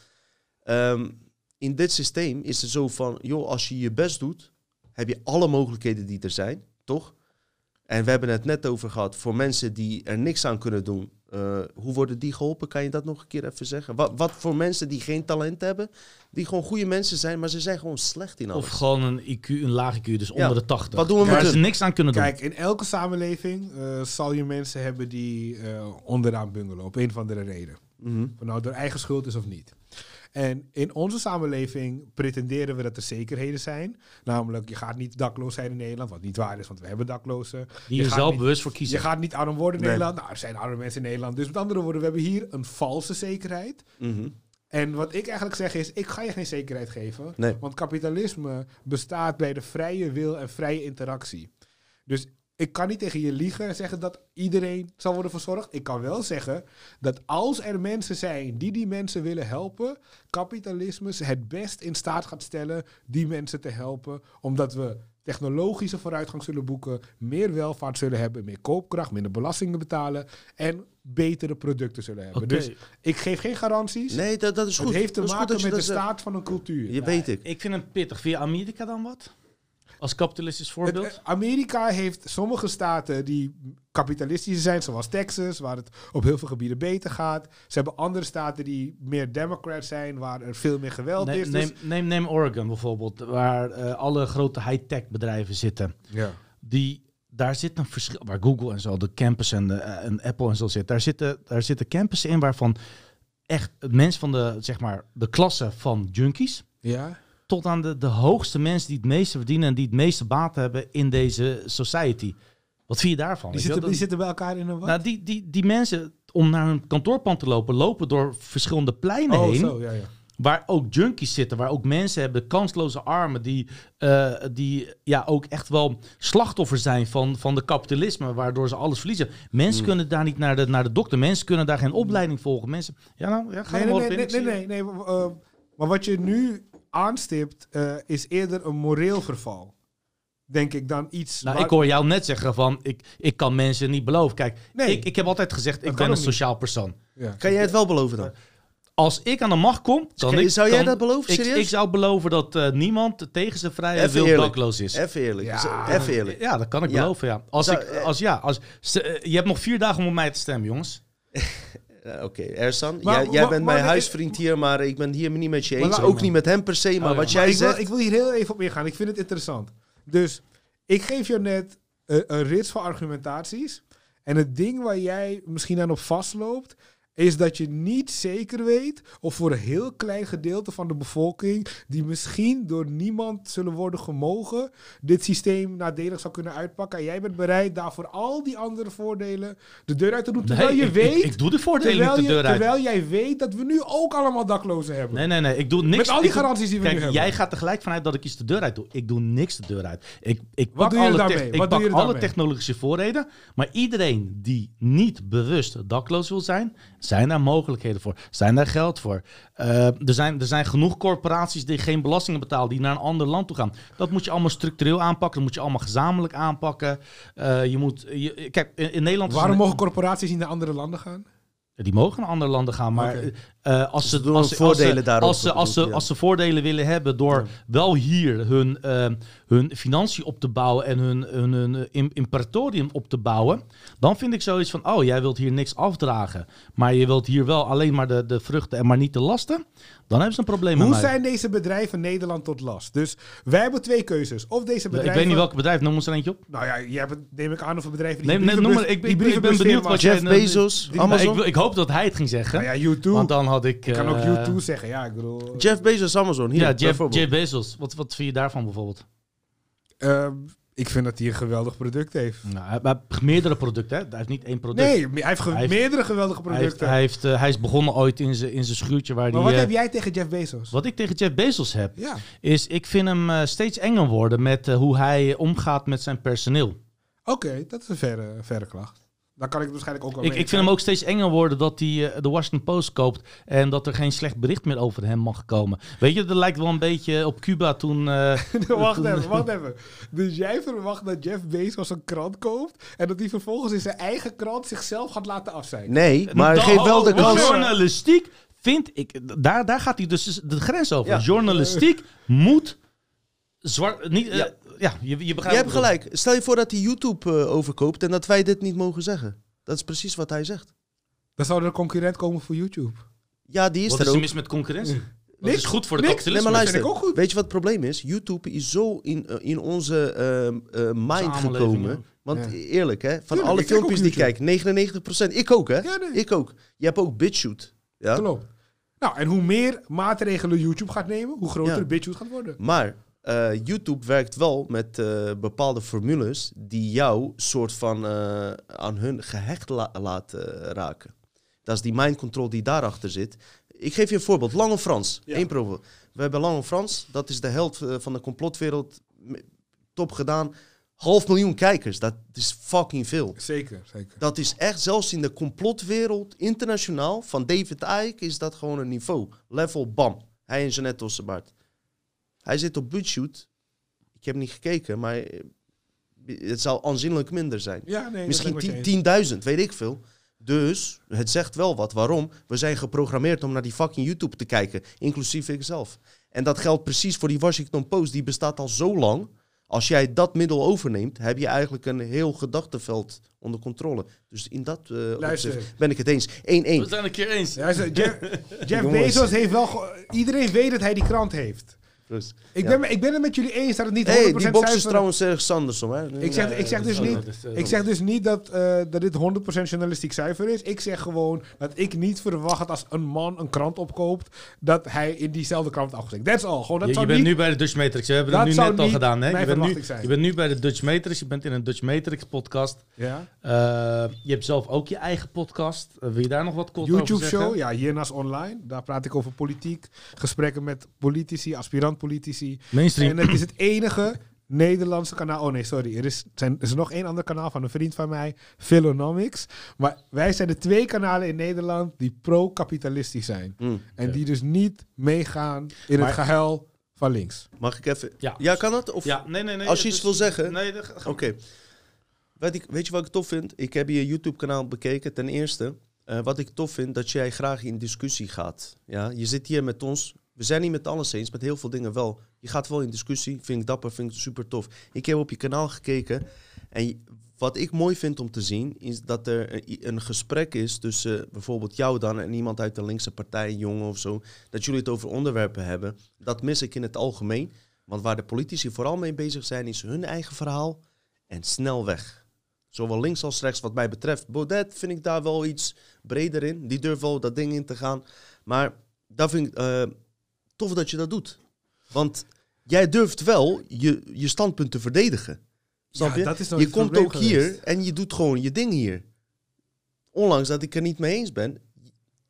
Ehm, in dit systeem is het zo van... joh, als je je best doet, heb je alle mogelijkheden die er zijn, toch? En we hebben het net over gehad, voor mensen die er niks aan kunnen doen... eh, hoe worden die geholpen? Kan je dat nog een keer even zeggen? Wat, wat voor mensen die geen talent hebben, die gewoon goede mensen zijn, maar ze zijn gewoon slecht in alles. Of gewoon een IQ, een laag IQ, dus Ja. onder de 80. Wat doen we waar met ze niks aan kunnen doen. Kijk, in elke samenleving eh, zal je mensen hebben die eh, onderaan bungelen, op een of andere reden. Mhm. Of het nou door eigen schuld is of niet. En in onze samenleving pretenderen we dat er zekerheden zijn. Namelijk, je gaat niet dakloos zijn in Nederland, wat niet waar is, want we hebben daklozen. die je gaat zelf niet- bewust voor Je kiezen. gaat niet arm worden in Nee. Nederland. Nou, er zijn arme mensen in Nederland. Dus met andere woorden, we hebben hier een valse zekerheid. Mhm. En wat ik eigenlijk zeg is, ik ga je geen zekerheid geven. Nee. Want kapitalisme bestaat bij de vrije wil en vrije interactie. Dus ik kan niet tegen je liegen en zeggen dat iedereen zal worden verzorgd. Ik kan wel zeggen dat als er mensen zijn die die mensen willen helpen, kapitalisme het best in staat gaat stellen die mensen te helpen. Omdat we technologische vooruitgang zullen boeken, meer welvaart zullen hebben, meer koopkracht, minder belastingen betalen en betere producten zullen hebben. Oké. Dus ik geef geen garanties. Nee, dat, dat is goed. Het heeft te maken met de staat van een cultuur. Je weet ik. Ik vind het pittig. Via Amerika dan wat? Als kapitalistisch Het, voorbeeld? eh, Amerika heeft sommige staten die kapitalistisch zijn, zoals Texas, waar het op heel veel gebieden beter gaat. Ze hebben andere staten die meer democrat zijn, waar er veel meer geweld neem, is. Dus, neem, neem, neem Oregon bijvoorbeeld, waar eh, alle grote high-tech bedrijven zitten. ja. Die, daar zit een verschil, waar Google en zo, de campus en, de, eh, en Apple en zo zit. Daar zitten, daar zitten campussen in waarvan echt mensen van de, zeg maar, de klasse van junkies ja. Tot aan de, de hoogste mensen die het meeste verdienen en die het meeste baat hebben in deze society. Wat vind je daarvan? Die, zitten, die zitten bij elkaar in een wat? Nou, die, die, die mensen, om naar hun kantoorpand te lopen, lopen door verschillende pleinen oh, heen. zo, ja, ja. Waar ook junkies zitten, waar ook mensen hebben, kansloze armen, die, eh, die ja, ook echt wel slachtoffer zijn van, van de kapitalisme, waardoor ze alles verliezen. Mensen Hmm. kunnen daar niet naar de, naar de dokter, mensen kunnen daar geen opleiding volgen. Mensen, ja, nou, ja, ga Nee, nee, nee, nee, nee, zie nee, nee, eh, maar wat je nu aanstipt, eh, is eerder een moreel verval. Denk ik dan iets. Nou, waar- ik hoor jou net zeggen van, ik, ik kan mensen niet beloven. Kijk, Nee. ik, ik heb altijd gezegd, ik ben een niet. sociaal persoon. Ja. Kan jij het wel beloven dan? Als ik aan de macht kom, dan Kan- ik, zou jij kan- dat beloven, Ik, serieus? ik zou beloven dat eh, niemand tegen zijn vrije Even wil eerlijk. dakloos is. Even eerlijk. Ja. Even eerlijk. Ja, dat kan ik Ja. beloven, ja. Als Zou- ik, als, ja, als, ze- eh, je hebt nog vier dagen om op mij te stemmen, jongens. Ja, Oké, Ersan, Maar- jij, jij maar- bent maar- mijn huisvriend hier, maar ik ben hier niet met je eens. Ook niet met hem per se, maar Oh, wat jij ik, wil, zegt... ik wil hier heel even op ingaan. Ik vind het interessant. Dus ik geef je net eh, een rits van argumentaties. En het ding waar jij misschien aan op vastloopt, is dat je niet zeker weet of voor een heel klein gedeelte van de bevolking, die misschien door niemand zullen worden gemogen, dit systeem nadelig zou kunnen uitpakken. En jij bent bereid daarvoor al die andere voordelen de deur uit te doen. Terwijl Nee, je ik, weet, ik, ik doe de voordelen terwijl, niet de je, deur uit. terwijl jij weet dat we nu ook allemaal daklozen hebben. Nee, nee, nee. Ik doe niks. Met al die garanties die we Kijk, nu hebben. jij gaat er gelijk vanuit dat ik iets de deur uit doe. Ik doe niks de deur uit. Ik, ik pak alle, ik pak je alle technologische voordelen. Maar iedereen die niet bewust dakloos wil zijn, zijn daar mogelijkheden voor. Zijn daar geld voor. Eh, er, zijn, er zijn genoeg corporaties die geen belastingen betalen, die naar een ander land toe gaan. Dat moet je allemaal structureel aanpakken. Dat moet je allemaal gezamenlijk aanpakken. Eh, je moet, je, kijk, in, in Nederland... Waarom een- mogen corporaties niet naar andere landen gaan? Die mogen naar andere landen gaan, maar. Eh, als, ze, als, ze, voordelen als, ze, daarop als, ze, als, ze, als ze voordelen willen hebben door wel hier hun, eh, hun financiën op te bouwen en hun, hun, hun eh, im- imperatorium op te bouwen, dan vind ik zoiets van, oh, jij wilt hier niks afdragen, maar je wilt hier wel alleen maar de, de vruchten en maar niet de lasten, dan hebben ze een probleem Hoe met mij. zijn deze bedrijven Nederland tot last? Dus wij hebben twee keuzes. Of deze ik bedrijven... weet niet welk bedrijf, noem eens er eentje op. Nou ja, je hebt het, neem ik aan, over bedrijven die Nee, nee, brievenbus- noem maar, ik, die ik, ik ben benieuwd wat jij... Jeff Bezos, die- Amazon? Ik, ik hoop dat hij het ging zeggen, Nou ja, U2. want dan had ik... Ik kan ook eh, U2 zeggen, ja, ik bedoel... Jeff Bezos, Amazon, hier, ja, Jeff. Jeff Bezos. Wat, wat vind je daarvan bijvoorbeeld? Ehm, ik vind dat hij een geweldig product heeft. Nou, hij hij heeft meerdere producten, hè? Hij heeft niet één product. Nee, hij heeft, ge- Hij heeft- meerdere geweldige hij, heeft, producten. hij, heeft, eh, hij is begonnen ooit in zijn in zijn schuurtje waar maar hij... wat eh, heb jij tegen Jeff Bezos? wat ik tegen Jeff Bezos heb, Ja. is ik vind hem eh, steeds enger worden met eh, hoe hij omgaat met zijn personeel. Oké, dat is een verre, verre klacht. Dan kan ik het waarschijnlijk ook wel Ik, mee ik vind hem ook steeds enger worden dat hij eh, de Washington Post koopt en dat er geen slecht bericht meer over hem mag komen. Weet je, dat lijkt wel een beetje op Cuba toen... eh, wacht toen- even, wacht even. Dus jij verwacht dat Jeff Bezos een krant koopt en dat hij vervolgens in zijn eigen krant zichzelf gaat laten afzeiken? Nee, maar Da- geef wel de oh, kans. Journalistiek vind ik, daar, daar gaat hij dus de grens over. Ja. Journalistiek moet zwart, niet, eh, Ja. Ja, je, je begrijpt. Je hebt gelijk. Stel je voor dat hij YouTube eh, overkoopt en dat wij dit niet mogen zeggen. Dat is precies wat hij zegt. Dan zou er een concurrent komen voor YouTube. Ja, die is Wat er is er mis met concurrentie? Dat Niks, is goed voor de niks. Nee, kapitalisme. maar vind luister. ik ook goed. Weet je wat het probleem is? YouTube is zo in, eh, in onze ehm, eh, mind gekomen. ja. Want Ja. eerlijk, hè, van Tuurlijk, alle filmpjes die ik kijk, 99%. Ik ook, hè? Ja, nee. Ik ook. Je hebt ook BitChute. Ja? Klopt. Nou, en hoe meer maatregelen YouTube gaat nemen, hoe groter BitChute gaat worden. Maar eh, YouTube werkt wel met eh, bepaalde formules die jou soort van eh, aan hun gehecht la- laten raken. Dat is die mind control die daarachter zit. Ik geef je een voorbeeld. Lange Frans. Ja. Eén voorbeeld. We hebben Lange Frans. Dat is de held van de complotwereld. Top gedaan. Half miljoen kijkers. Dat is fucking veel. Zeker, zeker. Dat is echt, zelfs in de complotwereld, internationaal, van David Icke, is dat gewoon een niveau. Level, bam. Hij en Jeanette Ossenbaard. Hij zit op BitChute. Ik heb niet gekeken, maar eh, het zal aanzienlijk minder zijn. Ja, nee, Misschien dat ben ik met je eens. 10.000, weet ik veel. Dus het zegt wel wat. Waarom? We zijn geprogrammeerd om naar die fucking YouTube te kijken, inclusief ikzelf. En dat geldt precies voor die Washington Post. Die bestaat al zo lang. Als jij dat middel overneemt, heb je eigenlijk een heel gedachtenveld onder controle. Dus in dat eh, Luister. opzicht ben ik het eens. 1-1. We zijn een keer eens. Jeff, Jeff. Bezos heeft wel... Iedereen weet dat hij die krant heeft. Dus, Ik, ja. ben, ik ben het met jullie eens dat het niet 100% hey, die box is zuiver- trouwens om. Hè? Ik zeg, ik zeg, dus, niet, eh, ik zeg dus niet dat, eh, dat dit 100% journalistiek zuiver is. Ik zeg gewoon dat ik niet verwacht dat als een man een krant opkoopt, dat hij in diezelfde krant afgezet. That's all. Gewoon, dat Je, je zou bent niet... nu bij de Dutch Matrix. We hebben Dat het nu net al niet gedaan. Hè? Je, bent nu, zijn. je bent nu bij de Dutch Matrix. Je bent in een Dutch Matrix podcast. Ja? Eh, je hebt zelf ook je eigen podcast. Wil je daar nog wat kort over YouTube zeggen? show, ja, hiernaast online. Daar praat ik over politiek, gesprekken met politici, Mainstream. En het is het enige Nederlandse kanaal. Oh nee, sorry. Er is, zijn, er is nog één ander kanaal van een vriend van mij, Philonomics. Maar wij zijn de twee kanalen in Nederland die pro-kapitalistisch zijn. Mm. En die dus niet meegaan in Maar- het gehuil van links. Mag ik even... Ja. Ja, kan dat? Of... Ja, nee, nee, nee. Als je iets is- wil zeggen- Nee, dat Oké. Weet, ik, weet je wat ik tof vind? Ik heb je YouTube-kanaal bekeken. Ten eerste, eh, wat ik tof vind, dat jij graag in discussie gaat. Ja? Je zit hier met ons. We zijn niet met alles eens, met heel veel dingen wel. Je gaat wel in discussie. Vind ik dapper, vind ik super tof. Ik heb op je kanaal gekeken. En wat ik mooi vind om te zien, is dat er een, gesprek is tussen bijvoorbeeld jou dan en iemand uit de linkse partij, een jongen of zo. Dat jullie het over onderwerpen hebben. Dat mis ik in het algemeen. Want waar de politici vooral mee bezig zijn, is hun eigen verhaal en snel weg. Zowel links als rechts, wat mij betreft. Baudet vind ik daar wel iets breder in. Die durft wel dat ding in te gaan. Maar dat vind ik eh, tof dat je dat doet. Want jij durft wel je, je standpunt te verdedigen. Snap Ja, je? dat is je komt ook hier en je doet gewoon je ding hier. Ondanks dat ik er niet mee eens ben.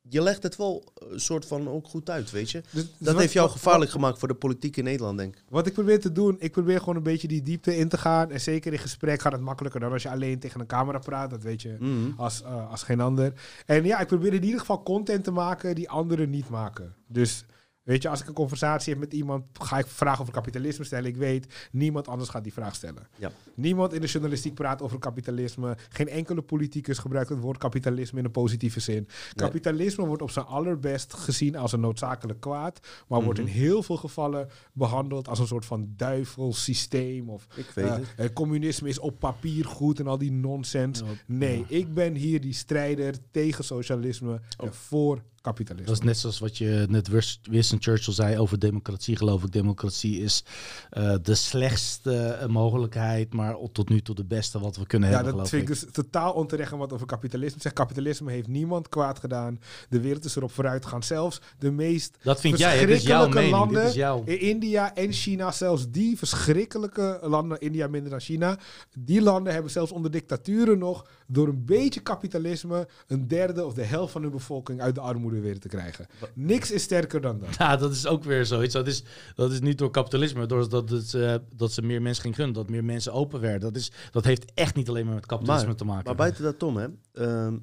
Je legt het wel een soort van ook goed uit, weet je. Dus- Dat heeft jou wat- gevaarlijk gemaakt voor de politiek in Nederland, denk ik. Wat ik probeer te doen, ik probeer gewoon een beetje die diepte in te gaan. En zeker in gesprek gaat het makkelijker dan als je alleen tegen een camera praat. Dat weet je Mhm. als, eh, als geen ander. En ja, ik probeer in ieder geval content te maken die anderen niet maken. Dus weet je, als ik een conversatie heb met iemand, ga ik vragen over kapitalisme stellen. Ik weet, niemand anders gaat die vraag stellen. Ja. Niemand in de journalistiek praat over kapitalisme. Geen enkele politicus gebruikt het woord kapitalisme in een positieve zin. Kapitalisme wordt op zijn allerbest gezien als een noodzakelijk kwaad. Maar wordt in Mhm. heel veel gevallen behandeld als een soort van duivelsysteem. Of Ik weet eh, het. het communisme is op papier goed en al die nonsens. Nee, ik ben hier die strijder tegen socialisme en voor kapitalisme. Dat is net zoals wat je net Winston Churchill zei over democratie, geloof ik. Democratie is eh, de slechtste eh, mogelijkheid, maar tot nu toe de beste wat we kunnen ja, hebben, dat geloof vind ik dus totaal onterecht wat over kapitalisme zegt. Kapitalisme heeft niemand kwaad gedaan. De wereld is erop vooruit gegaan. Zelfs de meest Dat vind jij, dit is jouw mening. Dit landen is jouw... in India en China, zelfs die verschrikkelijke landen, India minder dan China, die landen hebben zelfs onder dictaturen nog door een beetje kapitalisme een derde of de helft van hun bevolking uit de armoede weten te krijgen. Niks is sterker dan dat. Ja, dat is ook weer zoiets. Dat is, dat is niet door kapitalisme, doordat het, eh, dat ze meer mensen ging gunnen, dat meer mensen open werden. Dat, is, dat heeft echt niet alleen maar met kapitalisme Maar- te maken. Maar buiten dat, Tom, hè, ehm,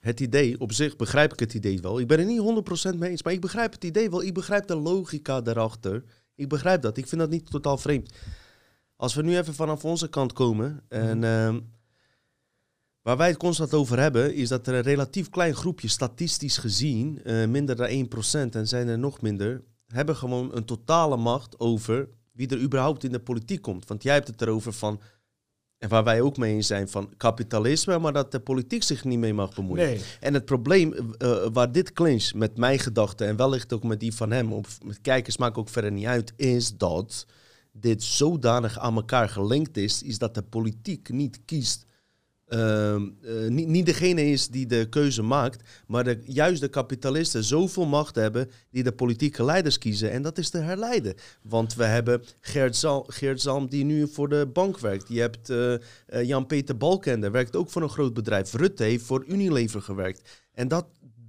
het idee, op zich begrijp ik het idee wel. Ik ben het niet 100% mee eens, maar ik begrijp het idee wel. Ik begrijp de logica daarachter. Ik begrijp dat. Ik vind dat niet totaal vreemd. Als we nu even vanaf onze kant komen en ehm, waar wij het constant over hebben, is dat er een relatief klein groepje, statistisch gezien, eh, minder dan 1% en zijn er nog minder, hebben gewoon een totale macht over wie er überhaupt in de politiek komt. Want jij hebt het erover van en waar wij ook mee eens zijn van kapitalisme, maar dat de politiek zich niet mee mag bemoeien. Nee. En het probleem eh, waar dit clinch met mijn gedachten en wellicht ook met die van hem, of met kijkers maakt ook verder niet uit, is dat dit zodanig aan elkaar gelinkt is, is dat de politiek niet kiest. Ehm, eh, niet, niet degene is die de keuze maakt, maar juist de kapitalisten zoveel macht hebben die de politieke leiders kiezen. En dat is te herleiden. Want we hebben Geert, Zal, Zalm die nu voor de bank werkt. Je hebt eh, eh, Jan-Peter Balkender, werkt ook voor een groot bedrijf. Rutte heeft voor Unilever gewerkt. En dat,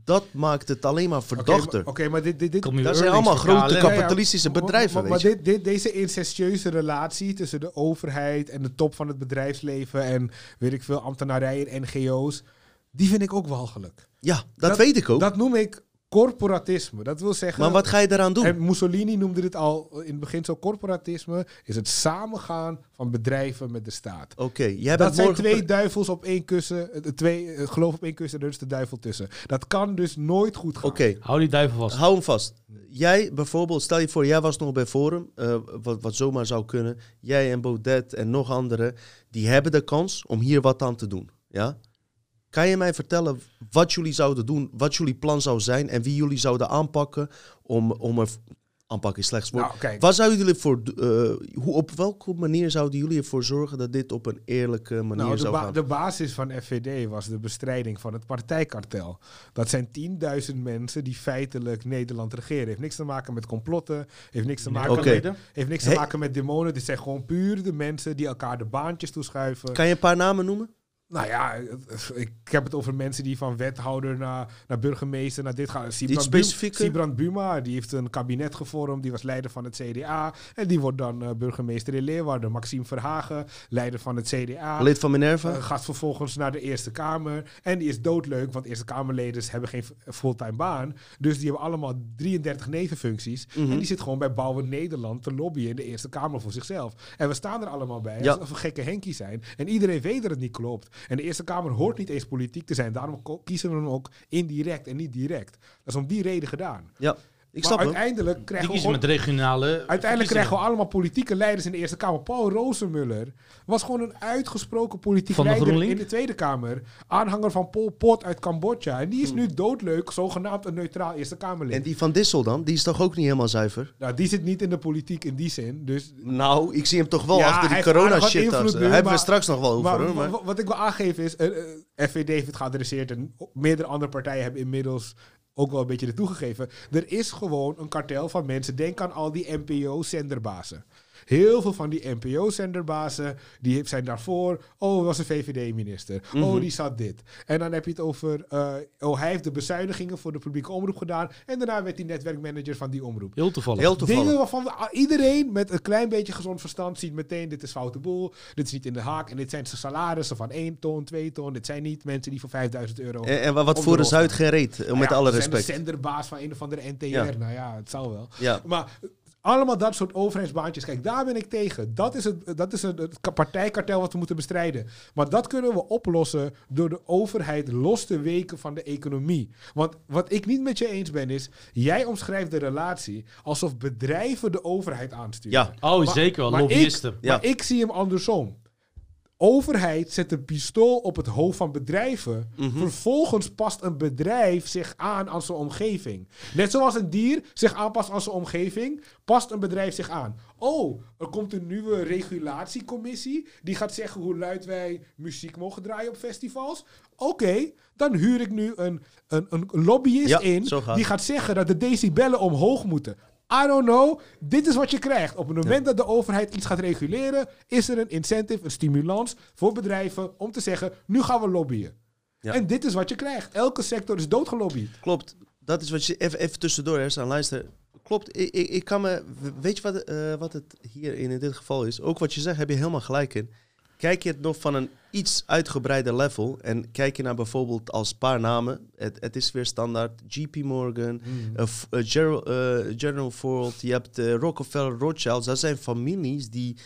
dat maakt het alleen maar Oké, verdachter. oké, maar dit, dit, dit, dat zijn allemaal grote kapitalistische bedrijven, Maar, weet maar je. dit, dit, deze incestueuze relatie tussen de overheid en de top van het bedrijfsleven en weet ik veel, ambtenarij en NGO's, die vind ik ook walgelijk. Ja, dat, dat- weet ik ook. Dat noem ik corporatisme. Dat wil zeggen. maar wat ga je daaraan doen? En Mussolini noemde dit al in het begin zo. Corporatisme is het samengaan van bedrijven met de staat. Oké, jij Dat zijn twee duivels op één kussen. eh, Twee eh, geloof op één kussen, er is de duivel tussen. Dat kan dus nooit goed gaan. Oké, Hou die duivel vast. hou hem vast. Jij bijvoorbeeld, stel je voor, jij was nog bij Forum, eh, wat, wat zomaar zou kunnen. Jij en Baudet en nog anderen, die hebben de kans om hier wat aan te doen. Ja? Kan je mij vertellen wat jullie zouden doen, wat jullie plan zou zijn en wie jullie zouden aanpakken om, om er... Aanpakken is slechts woord. Nou. Wat zouden jullie voor, eh, hoe, op welke manier zouden jullie ervoor zorgen dat dit op een eerlijke manier Nou, de, zou gaan? de basis van FVD was de bestrijding van het partijkartel. Dat zijn 10.000 mensen die feitelijk Nederland regeren. Heeft niks te maken met complotten, heeft niks te maken, Oké. met, heeft niks te maken met demonen. Dit zijn gewoon puur de mensen die elkaar de baantjes toeschuiven. Kan je een paar namen noemen? Nou ja, ik heb het over mensen die van wethouder naar, naar burgemeester naar dit gaan. Sibrand, specifieke? Sibrand Buma, die heeft een kabinet gevormd, die was leider van het CDA. En die wordt dan eh, burgemeester in Leeuwarden. Maxime Verhagen, leider van het CDA. Lid van Minerva? Eh, gaat vervolgens naar de Eerste Kamer. En die is doodleuk, want Eerste Kamerleden hebben geen fulltime baan. Dus die hebben allemaal 33 nevenfuncties. Mhm. En die zit gewoon bij Bouwen Nederland te lobbyen in de Eerste Kamer voor zichzelf. En we staan er allemaal bij, Ja. alsof we gekke Henkie zijn. En iedereen weet dat het niet klopt. En de Eerste Kamer hoort niet eens politiek te zijn. Daarom kiezen we hem ook indirect en niet direct. Dat is om die reden gedaan. ja, ik maar snap uiteindelijk krijgen we met regionale Uiteindelijk krijgen we allemaal politieke leiders in de Eerste Kamer. Paul Rozenmuller was gewoon een uitgesproken politiek Van de leider in de Tweede Kamer. Aanhanger van Pol Pot uit Cambodja. En die is nu doodleuk, zogenaamd een neutraal Eerste Kamerlid. En die van Dissel dan? Die is toch ook niet helemaal zuiver? nou, die zit niet in de politiek in die zin. Dus Nou, ik zie hem toch wel Ja, achter die corona-shit. Daar hebben we straks nog wel over. maar, hoor, maar- wa- wat ik wil aangeven is, eh, eh, FVD heeft het geadresseerd en meerdere andere partijen hebben inmiddels ook wel een beetje ertoe gegeven. Er is gewoon een kartel van mensen. Denk aan al die NPO-zenderbazen. Heel veel van die NPO-zenderbazen, die zijn daarvoor. Oh, was een VVD-minister. Mhm. Oh, die zat dit. En dan heb je het over, eh, oh, hij heeft de bezuinigingen voor de publieke omroep gedaan. En daarna werd hij netwerkmanager van die omroep. Heel toevallig. Heel toevallig. Dingen waarvan we- ah, iedereen met een klein beetje gezond verstand ziet meteen: dit is foute boel, dit is niet in de haak. En dit zijn zijn salarissen van 1 ton, 2 ton. Dit zijn niet mensen die voor 5000 euro. En, en wat voor de Zuid reet, eh, Nou met ja, alle ze zijn respect. de zenderbaas van een of andere NTR. Ja. Nou ja, het zal wel. Ja. Maar allemaal dat soort overheidsbaantjes. Kijk, daar ben ik tegen. Dat is, het, dat is het, het ka- partijkartel wat we moeten bestrijden. Maar dat kunnen we oplossen door de overheid los te weken van de economie. Want wat ik niet met je eens ben is... Jij omschrijft de relatie alsof bedrijven de overheid aansturen. Ja. Oh, Maar- zeker wel. maar Lobbyisten. Ik, maar ik zie hem andersom. Overheid zet een pistool op het hoofd van bedrijven. Mhm. Vervolgens past een bedrijf zich aan aan zijn omgeving. Net zoals een dier zich aanpast aan zijn omgeving, past een bedrijf zich aan. Oh, er komt een nieuwe regulatiecommissie die gaat zeggen hoe luid wij muziek mogen draaien op festivals. Oké, dan huur ik nu een, een, een lobbyist Ja, in die gaat zeggen dat de decibellen omhoog moeten. I don't know. Dit is wat je krijgt. Op het moment dat de overheid iets gaat reguleren, is er een incentive, een stimulans voor bedrijven om te zeggen: nu gaan we lobbyen. Ja. En dit is wat je krijgt. Elke sector is doodgelobbyd. Klopt. Dat is wat je... Even, even tussendoor, hè, aan luister. Klopt. Ik, ik, ik kan me... Weet je wat, eh, wat het hier in, in dit geval is? Ook wat je zegt, heb je helemaal gelijk in. Kijk je het nog van een iets uitgebreider level... en kijk je naar bijvoorbeeld als paar namen... Het, het is weer standaard JP Morgan... eh, F- eh, General, eh, General Ford, je hebt eh, Rockefeller, Rothschilds. Dat zijn families die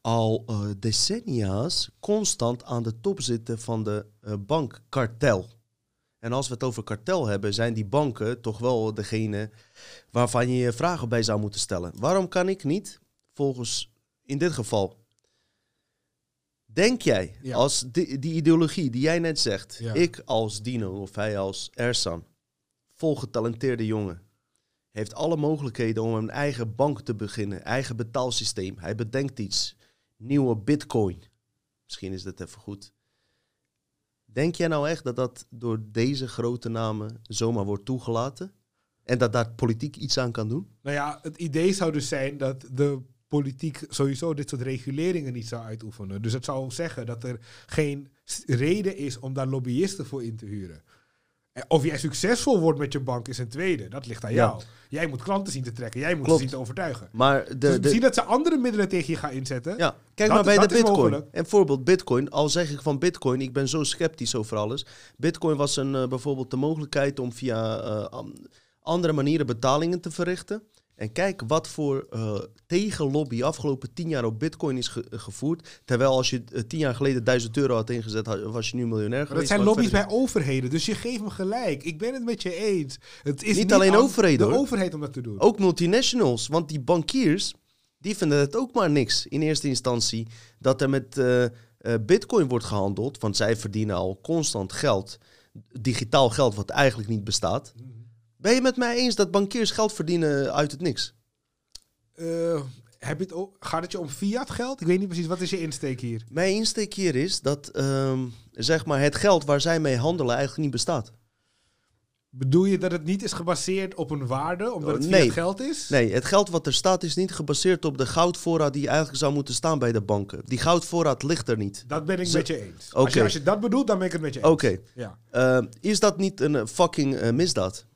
al eh, decennia's constant aan de top zitten van de eh, bankkartel. En als we het over kartel hebben, zijn die banken toch wel degene waarvan je je vragen bij zou moeten stellen. Waarom kan ik niet, volgens in dit geval, denk jij Ja. als die, die ideologie die jij net zegt, Ja. ik als Dino of hij als Ersan, volgetalenteerde jongen, heeft alle mogelijkheden om een eigen bank te beginnen, eigen betaalsysteem. Hij bedenkt iets, nieuwe bitcoin. Misschien is dat even goed. Denk jij nou echt dat dat door deze grote namen zomaar wordt toegelaten? En dat daar politiek iets aan kan doen? Nou ja, het idee zou dus zijn dat de politiek sowieso dit soort reguleringen niet zou uitoefenen. Dus het zou zeggen dat er geen reden is om daar lobbyisten voor in te huren. En Of jij succesvol wordt met je bank is een tweede. Dat ligt aan Ja. jou. Jij moet klanten zien te trekken. Jij moet Klopt. ze zien te overtuigen. Maar de, dus de, dat ze andere middelen tegen je gaan inzetten. Ja, kijk Dat- maar bij de bitcoin. mogelijk. En voorbeeld bitcoin, al zeg ik van bitcoin, ik ben zo sceptisch over alles. Bitcoin was een, eh, bijvoorbeeld de mogelijkheid om via eh, andere manieren betalingen te verrichten. En kijk wat voor eh, tegenlobby afgelopen tien jaar op bitcoin is ge- gevoerd. Terwijl als je eh, tien jaar geleden duizend euro had ingezet, had- was je nu miljonair Maar dat geweest. zijn lobby's bij overheden. Dus je geeft me gelijk. Ik ben het met je eens. Het is Niet alleen overheden, de hoor. overheid om dat te doen. Ook multinationals, want die bankiers, die vinden het ook maar niks in eerste instantie dat er met eh, bitcoin wordt gehandeld, want zij verdienen al constant geld, digitaal geld wat eigenlijk niet bestaat. Ben je met mij eens dat bankiers geld verdienen uit het niks? Eh, heb je het ook, gaat het je om fiat geld? Ik weet niet precies. Wat is je insteek hier? Mijn insteek hier is dat ehm, zeg maar het geld waar zij mee handelen eigenlijk niet bestaat. Bedoel je dat het niet is gebaseerd op een waarde, omdat het Oh, fiat nee. geld is? Nee, het geld wat er staat is niet gebaseerd op de goudvoorraad die eigenlijk zou moeten staan bij de banken. Die goudvoorraad ligt er niet. Dat ben ik met je eens. Als, je, Oké. als je dat bedoelt, dan ben ik het met je eens. Oké, Ja. eh, is dat niet een fucking eh, misdaad?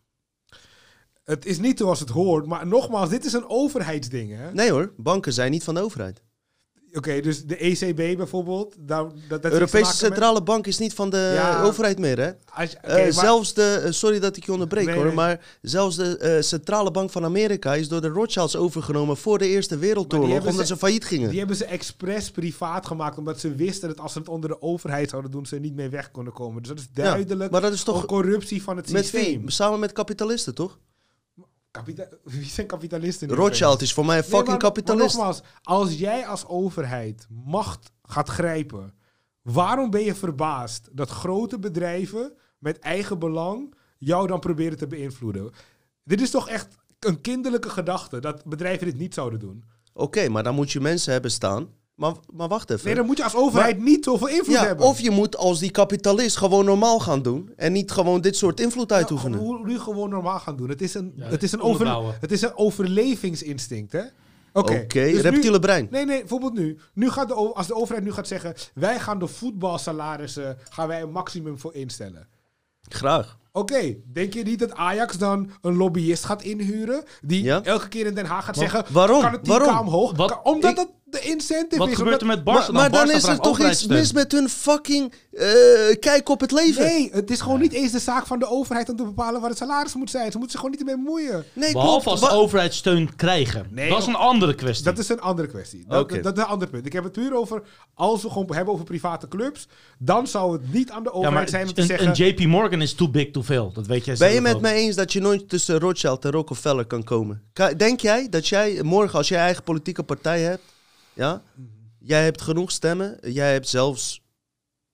Het is niet zoals het hoort, maar nogmaals, dit is een overheidsding. hè? Nee hoor, banken zijn niet van de overheid. Oké, dus de ECB bijvoorbeeld. Daar, dat, dat De Europese met- Centrale Bank is niet van de Ja. overheid meer, hè? Als Eh, maar- Zelfs de, eh, sorry dat ik je onderbreek Nee, hoor, nee. maar zelfs de eh, Centrale Bank van Amerika is door de Rothschilds overgenomen voor de Eerste Wereldoorlog, omdat ze- ze failliet gingen. Die hebben ze expres privaat gemaakt, omdat ze wisten dat als ze het onder de overheid zouden doen, ze er niet mee weg konden komen. Dus dat is Ja, duidelijk maar dat is toch corruptie van het met systeem. wie? Samen met kapitalisten, toch? Kapita- Wie zijn kapitalisten? Rothschild is voor mij een fucking maar kapitalist. nogmaals, als jij als overheid macht gaat grijpen, waarom ben je verbaasd dat grote bedrijven met eigen belang jou dan proberen te beïnvloeden? Dit is toch echt een kinderlijke gedachte dat bedrijven dit niet zouden doen. Oké, maar dan moet je mensen hebben staan. Maar, maar wacht even. Nee, dan moet je als overheid niet zoveel invloed ja, hebben. of je moet als die kapitalist gewoon normaal gaan doen en niet gewoon dit soort invloed Ja, uitoefenen. hoe nu gewoon normaal gaan doen. Het is een, Ja, het is een, over, het is een overlevingsinstinct, hè? Oké, dus nu- reptiele brein. Nee, nee, bijvoorbeeld nu. nu gaat de, als de overheid nu gaat zeggen... wij gaan de voetbalsalarissen... gaan wij een maximum voor instellen. Graag. Oké, denk je niet dat Ajax dan een lobbyist gaat inhuren... die Ja. elke keer in Den Haag gaat Maar zeggen... waarom? kan het 10k Waarom? omhoog? Wat- omdat Ik- dat de incentive Wat is. gebeurt er met Barca? maar maar dan is er toch iets overheidssteun. mis met hun fucking eh, kijk op het leven. Nee, het is gewoon niet eens de zaak van de overheid... om te bepalen waar het salaris moet zijn. Ze moeten zich gewoon niet ermee bemoeien. Nee, Behalve klopt. als de Wa- overheid steun krijgen. Nee, dat is een andere kwestie. Dat is een andere kwestie. Dat, dat, is een ander punt. Ik heb het puur over, als we gewoon hebben over private clubs, dan zou het niet aan de ja, overheid maar zijn om te een, zeggen... een JP Morgan is too big to fail. Dat weet jij Ben je met ook. mij eens dat je nooit tussen Rothschild en Rockefeller kan komen? Denk jij dat jij morgen, als jij eigen politieke partij hebt, ja, jij hebt genoeg stemmen, jij hebt zelfs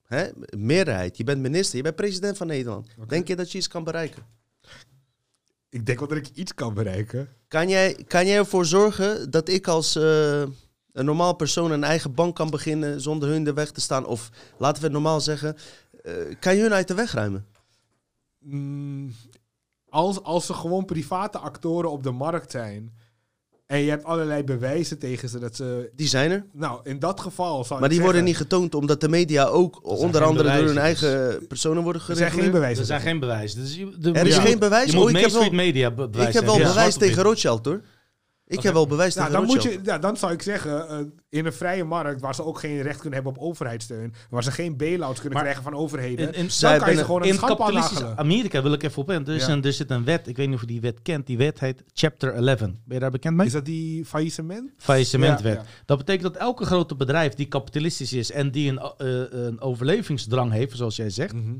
hè, meerderheid, je bent minister, je bent president van Nederland. Denk je dat je iets kan bereiken? Ik denk wel dat ik iets kan bereiken. Kan jij, kan jij ervoor zorgen dat ik als eh, een normaal persoon een eigen bank kan beginnen zonder hun de weg te staan? Of laten we het normaal zeggen, eh, kan je hun uit de weg ruimen? Mm, als, als ze gewoon private actoren op de markt zijn, En je hebt allerlei bewijzen tegen ze dat ze... Die zijn er. Nou, in dat geval zal Maar ik die worden niet getoond omdat de media ook onder andere door hun eigen personen worden Er zijn geen bewijzen. Er zijn geen bewijzen. Dus je- de- Er is je geen bewijs. Je Oh, moet ik Main heb wel- Media bewijs Ik heb wel. Ja, bewijs tegen Rothschild hoor. Ik heb wel bewijs Nou, dan, moet je, ja, dan zou ik zeggen, eh, in een vrije markt waar ze ook geen recht kunnen hebben op overheidssteun, waar ze geen bail-outs kunnen Maar- krijgen van overheden, In- in- Zij dan kan je ze gewoon een In kapitalistisch. Amerika wil ik even op in. Er, is Ja. een, er zit een wet, ik weet niet of je die wet kent. Die wet heet Chapter 11. Ben je daar bekend mee? Is dat die faillissement? Faillissementwet. Ja, ja. Dat betekent dat elke grote bedrijf die kapitalistisch is en die een, eh, een overlevingsdrang heeft, zoals jij zegt, Mhm.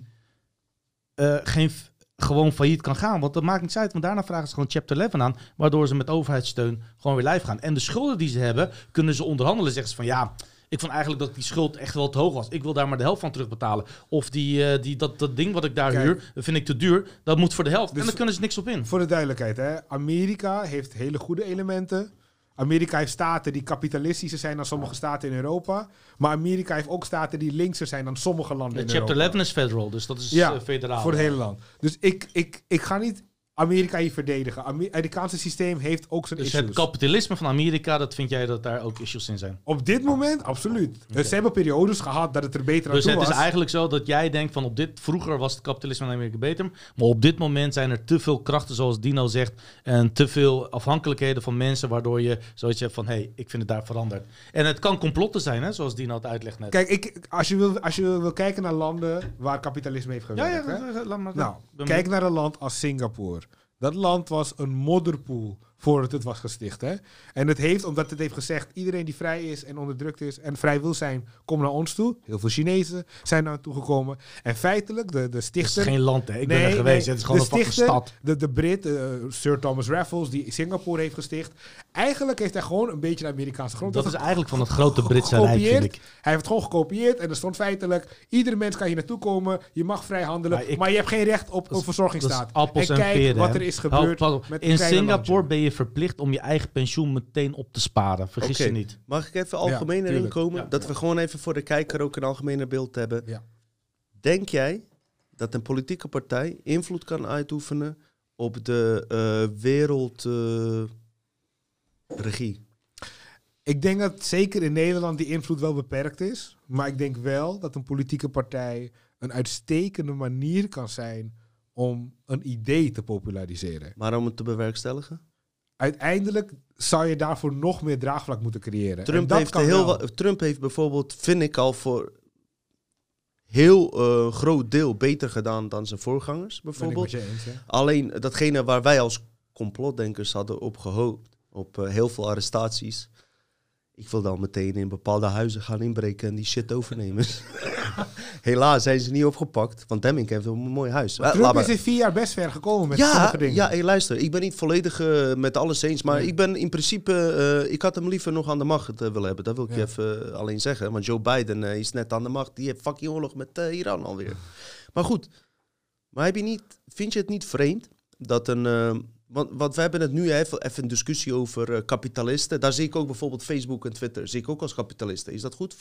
eh, geen, gewoon failliet kan gaan. Want dat maakt niets uit, want daarna vragen ze gewoon Chapter 11 aan, waardoor ze met overheidssteun gewoon weer live gaan. En de schulden die ze hebben, kunnen ze onderhandelen. Zeggen ze van ja, ik vond eigenlijk dat die schuld echt wel te hoog was. Ik wil daar maar de helft van terugbetalen. Of die, eh, die, dat, dat ding wat ik daar Kijk. huur, dat vind ik te duur. Dat moet voor de helft. Dus- en daar kunnen ze niks op in. Voor de duidelijkheid, hè. Amerika heeft hele goede elementen. Amerika heeft staten die kapitalistischer zijn dan sommige staten in Europa. Maar Amerika heeft ook staten die linkser zijn dan sommige landen De in Chapter Europa. 11 is federal, dus dat is Ja, eh, federaal. Voor het hele land. Dus ik, ik, ik ga niet Amerika hier verdedigen. Het Amerikaanse systeem heeft ook zijn Dus issues. het kapitalisme van Amerika, dat vind jij dat daar ook issues in zijn? Op dit moment, absoluut. Ze hebben periodes gehad dat het er beter aan Dus toe het is was. eigenlijk zo dat jij denkt van op dit vroeger was het kapitalisme van Amerika beter, maar op dit moment zijn er te veel krachten zoals Dino zegt en te veel afhankelijkheden van mensen waardoor je zoiets hebt van hé, hey, ik vind het daar veranderd. En het kan complotten zijn, hè, zoals Dino het uitlegt net. Kijk, ik, als, je wil, als je wil kijken naar landen waar kapitalisme heeft gewerkt. ja, hè? laat maar. Nou, kijk naar een land als Singapore. Dat land was een modderpoel voordat het was gesticht. Hè? En het heeft, omdat het heeft gezegd, iedereen die vrij is en onderdrukt is en vrij wil zijn, kom naar ons toe. Heel veel Chinezen zijn naar toe gekomen. En feitelijk, de, de Het is stichter... geen land, hè. Ik ben er geweest. nee, Het is gewoon de een stichter, stad. De, de Brit, eh, Sir Thomas Raffles, die Singapore heeft gesticht. Eigenlijk heeft hij gewoon een beetje de Amerikaanse grond. Dat is eigenlijk van het grote Britse rijk, vind ik. Hij heeft het gewoon gekopieerd en er stond feitelijk... iedere mens kan hier naartoe komen, je mag vrij handelen... Maar je hebt geen recht op een is- verzorgingsstaat. Dat is appels en, kijk peren, wat er is gebeurd met In Singapore landje. ben je verplicht om je eigen pensioen meteen op te sparen. Vergis je niet. Mag ik even algemeen erin tuurlijk. komen? Ja. Dat we gewoon even voor de kijker ook een algemene beeld hebben. Ja. Denk jij dat een politieke partij invloed kan uitoefenen op de eh wereldregie? Ik denk dat zeker in Nederland die invloed wel beperkt is. Maar ik denk wel dat een politieke partij een uitstekende manier kan zijn om een idee te populariseren. maar om het te bewerkstelligen? Uiteindelijk zou je daarvoor nog meer draagvlak moeten creëren. En Trump dat heeft, heel wel. Trump heeft bijvoorbeeld, vind ik al voor heel eh, groot deel beter gedaan dan zijn voorgangers bijvoorbeeld. eens. Alleen datgene waar wij als complotdenkers hadden op gehoopt, op eh, heel veel arrestaties. Ik wil dan meteen in bepaalde huizen gaan inbreken en die shit overnemen. Helaas zijn ze niet opgepakt, want Demming heeft een mooi huis. Eh, Trump maar- is in vier jaar best ver gekomen met ja, sommige dingen. ja hey, luister, ik ben niet volledig eh, met alles eens, maar Nee. ik ben in principe, eh, ik had hem liever nog aan de macht eh, willen hebben. Dat wil ik Ja. je even eh, alleen zeggen, want Joe Biden eh, is net aan de macht, die heeft fucking oorlog met eh, Iran alweer. Maar goed, maar heb je niet, vind je het niet vreemd dat een, eh, want, want we hebben het nu even, even een discussie over eh, kapitalisten, daar zie ik ook bijvoorbeeld Facebook en Twitter, zie ik ook als kapitalisten. Is dat goed?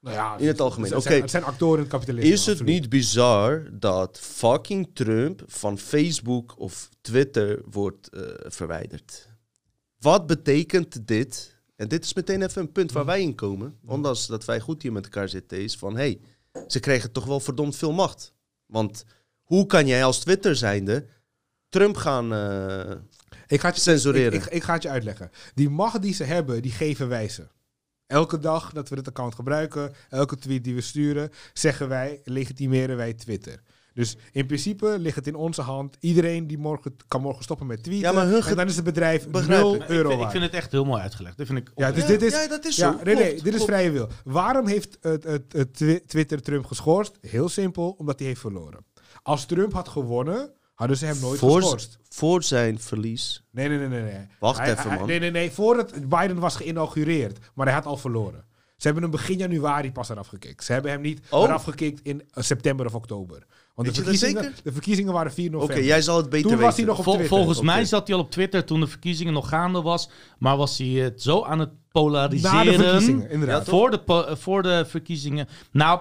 Nou ja, In het algemeen, Het oké. zijn, het zijn actoren in het kapitalisme. Is het absoluut. niet bizar dat fucking Trump van Facebook of Twitter wordt eh, verwijderd? Wat betekent dit? En dit is meteen even een punt waar wij in komen. Ondanks dat wij goed hier met elkaar zitten, is van hé, hey, ze kregen toch wel verdomd veel macht. Want hoe kan jij als Twitter zijnde Trump gaan eh, Ik ga het je, censureren? Ik, ik, ik ga het je uitleggen. Die macht die ze hebben, die geven wij ze. Elke dag dat we dit account gebruiken, elke tweet die we sturen, zeggen wij, legitimeren wij Twitter. Dus in principe ligt het in onze hand. Iedereen die morgen, kan morgen stoppen met tweeten. Ja, maar hun en dan is het bedrijf Begrijp 0 ik. Ik euro vind, ik vind het echt heel mooi uitgelegd. Dat vind ik Ja, dus Ja, dit is, ja, dat is ja, zo. nee, nee, Klopt, dit is vrije wil. Waarom heeft het, het, het twi- Twitter Trump geschorst? Heel simpel, omdat hij heeft verloren. Als Trump had gewonnen, hadden ze hem nooit voor, geschorst. voor zijn verlies. Nee, nee, nee, nee. nee. Wacht Hij- even, hij- man. Nee, nee, nee. Voordat Biden was geïnaugureerd. Maar hij had al verloren. Ze hebben hem begin januari pas eraf gekikt. Ze hebben hem niet Oh. eraf gekikt in eh, september of oktober. Want Weet de je dat verkiezingen, de verkiezingen waren 4 Oké, november. jij zal het beter Toen weten. was hij nog op Vol- Twitter. volgens mij Oké. zat hij al op Twitter toen de verkiezingen nog gaande was. Maar was hij het zo aan het polariseren. Na de verkiezingen, inderdaad. voor, de, po- voor de verkiezingen. Nou,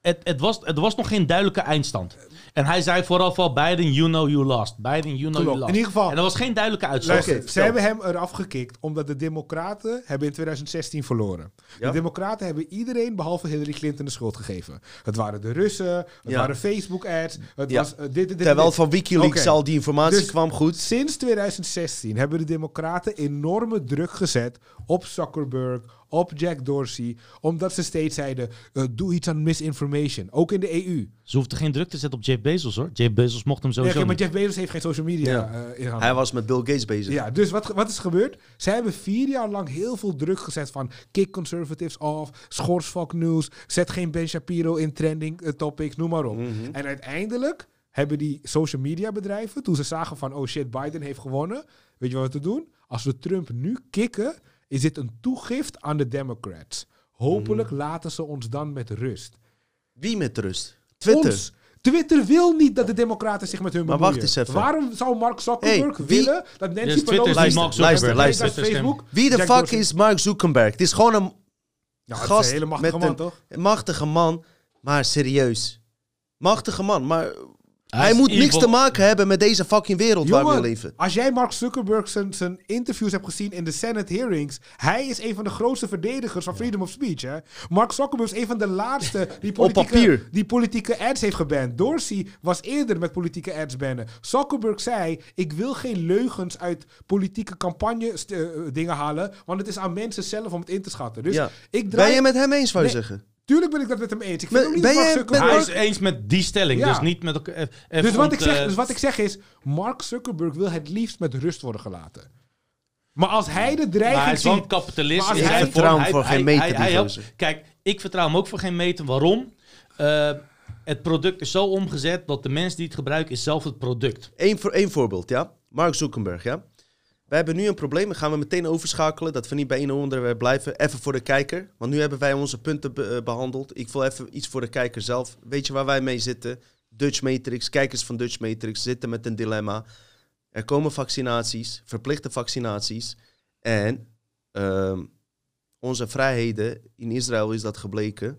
het, het, was, het was nog geen duidelijke eindstand. En hij zei vooral van Biden, you know you lost. Biden, you know Klopt. you lost. In ieder geval- En dat was geen duidelijke uitslag. Luister, ze hebben hem eraf gekikt omdat de Democraten hebben in 2016 verloren. Ja. De Democraten hebben iedereen behalve Hillary Clinton de schuld gegeven. Het waren de Russen, het Ja. waren Facebook-ads, het Ja. was eh, dit, dit, dit. Terwijl dit. van Wikileaks al die informatie Dus- kwam goed. Sinds 2016 hebben de Democraten enorme druk gezet op Zuckerberg, op Jack Dorsey, omdat ze steeds zeiden: eh, doe iets aan misinformation. Ook in de EU. Ze hoefden geen druk te zetten op Jeff Bezos hoor. Jeff Bezos mocht hem sowieso oké, maar. Jeff Bezos heeft geen social media Ja. eh, in handen. Hij was met Bill Gates bezig. Ja, dus wat, wat is gebeurd? Zij hebben vier jaar lang heel veel druk gezet van kick conservatives off, schors Fox News, zet geen Ben Shapiro in trending eh, topics, noem maar op. Mhm. En uiteindelijk hebben die social media bedrijven, toen ze zagen van oh shit, Biden heeft gewonnen, weet je wat we te doen? Als we Trump nu kicken, is dit een toegift aan de Democrats. Hopelijk Mhm. laten ze ons dan met rust. Wie met rust? Twitter. Ons. Twitter wil niet dat de democraten zich met hun Maar bemoeien. wacht eens even. Waarom zou Mark Zuckerberg Hey, willen dat Nancy is Pelosi... Luister, Zuckerberg. luister, geen- Facebook. Wie de fuck is Mark Zuckerberg? Het is gewoon een Ja, het is gast een hele machtige met man, een- toch? een machtige man, maar serieus. Machtige man, maar Hij moet evil. niks te maken hebben met deze fucking wereld waar we leven. als jij Mark Zuckerberg zijn, zijn interviews hebt gezien in de Senate hearings, hij is een van de grootste verdedigers van freedom of speech. Hè? Mark Zuckerberg is een van de laatste die politieke, die politieke ads heeft geband. Dorsey was eerder met politieke ads bannen. Zuckerberg zei, ik wil geen leugens uit politieke campagne eh, dingen halen, want het is aan mensen zelf om het in te schatten. Dus Ja. ik draai... Ben je met hem eens, wou je Nee. zeggen? Tuurlijk ben ik dat met hem eens. Ik vind Ben- ook niet ben dat Mark jij met Zuckerberg... Hij is eens met die stelling, Ja. dus niet met elkaar. eh, even Dus wat, ik zeg, eh, dus wat ik zeg is, Mark Zuckerberg wil het liefst met rust worden gelaten. Maar als hij de Maar dreiging hij is wel een ziet... kapitalist. Maar als in hij- zijn Ik vertrouw vorm. hem voor Hij- geen meter, hij- helpt-. Kijk, ik vertrouw hem ook voor geen meter. Waarom? Eh, het product is zo omgezet dat de mensen die het gebruiken is zelf het product. Eén, voor, één voorbeeld, ja. Mark Zuckerberg, ja. Wij hebben nu een probleem. Dan gaan we meteen overschakelen. Dat we niet bij één onderwerp blijven. Even voor de kijker. Want nu hebben wij onze punten eh, behandeld. Ik wil even iets voor de kijker zelf. Weet je waar wij mee zitten? Dutch Matrix. Kijkers van Dutch Matrix zitten met een dilemma. Er komen vaccinaties. Verplichte vaccinaties. En ehm, onze vrijheden, in Israël is dat gebleken...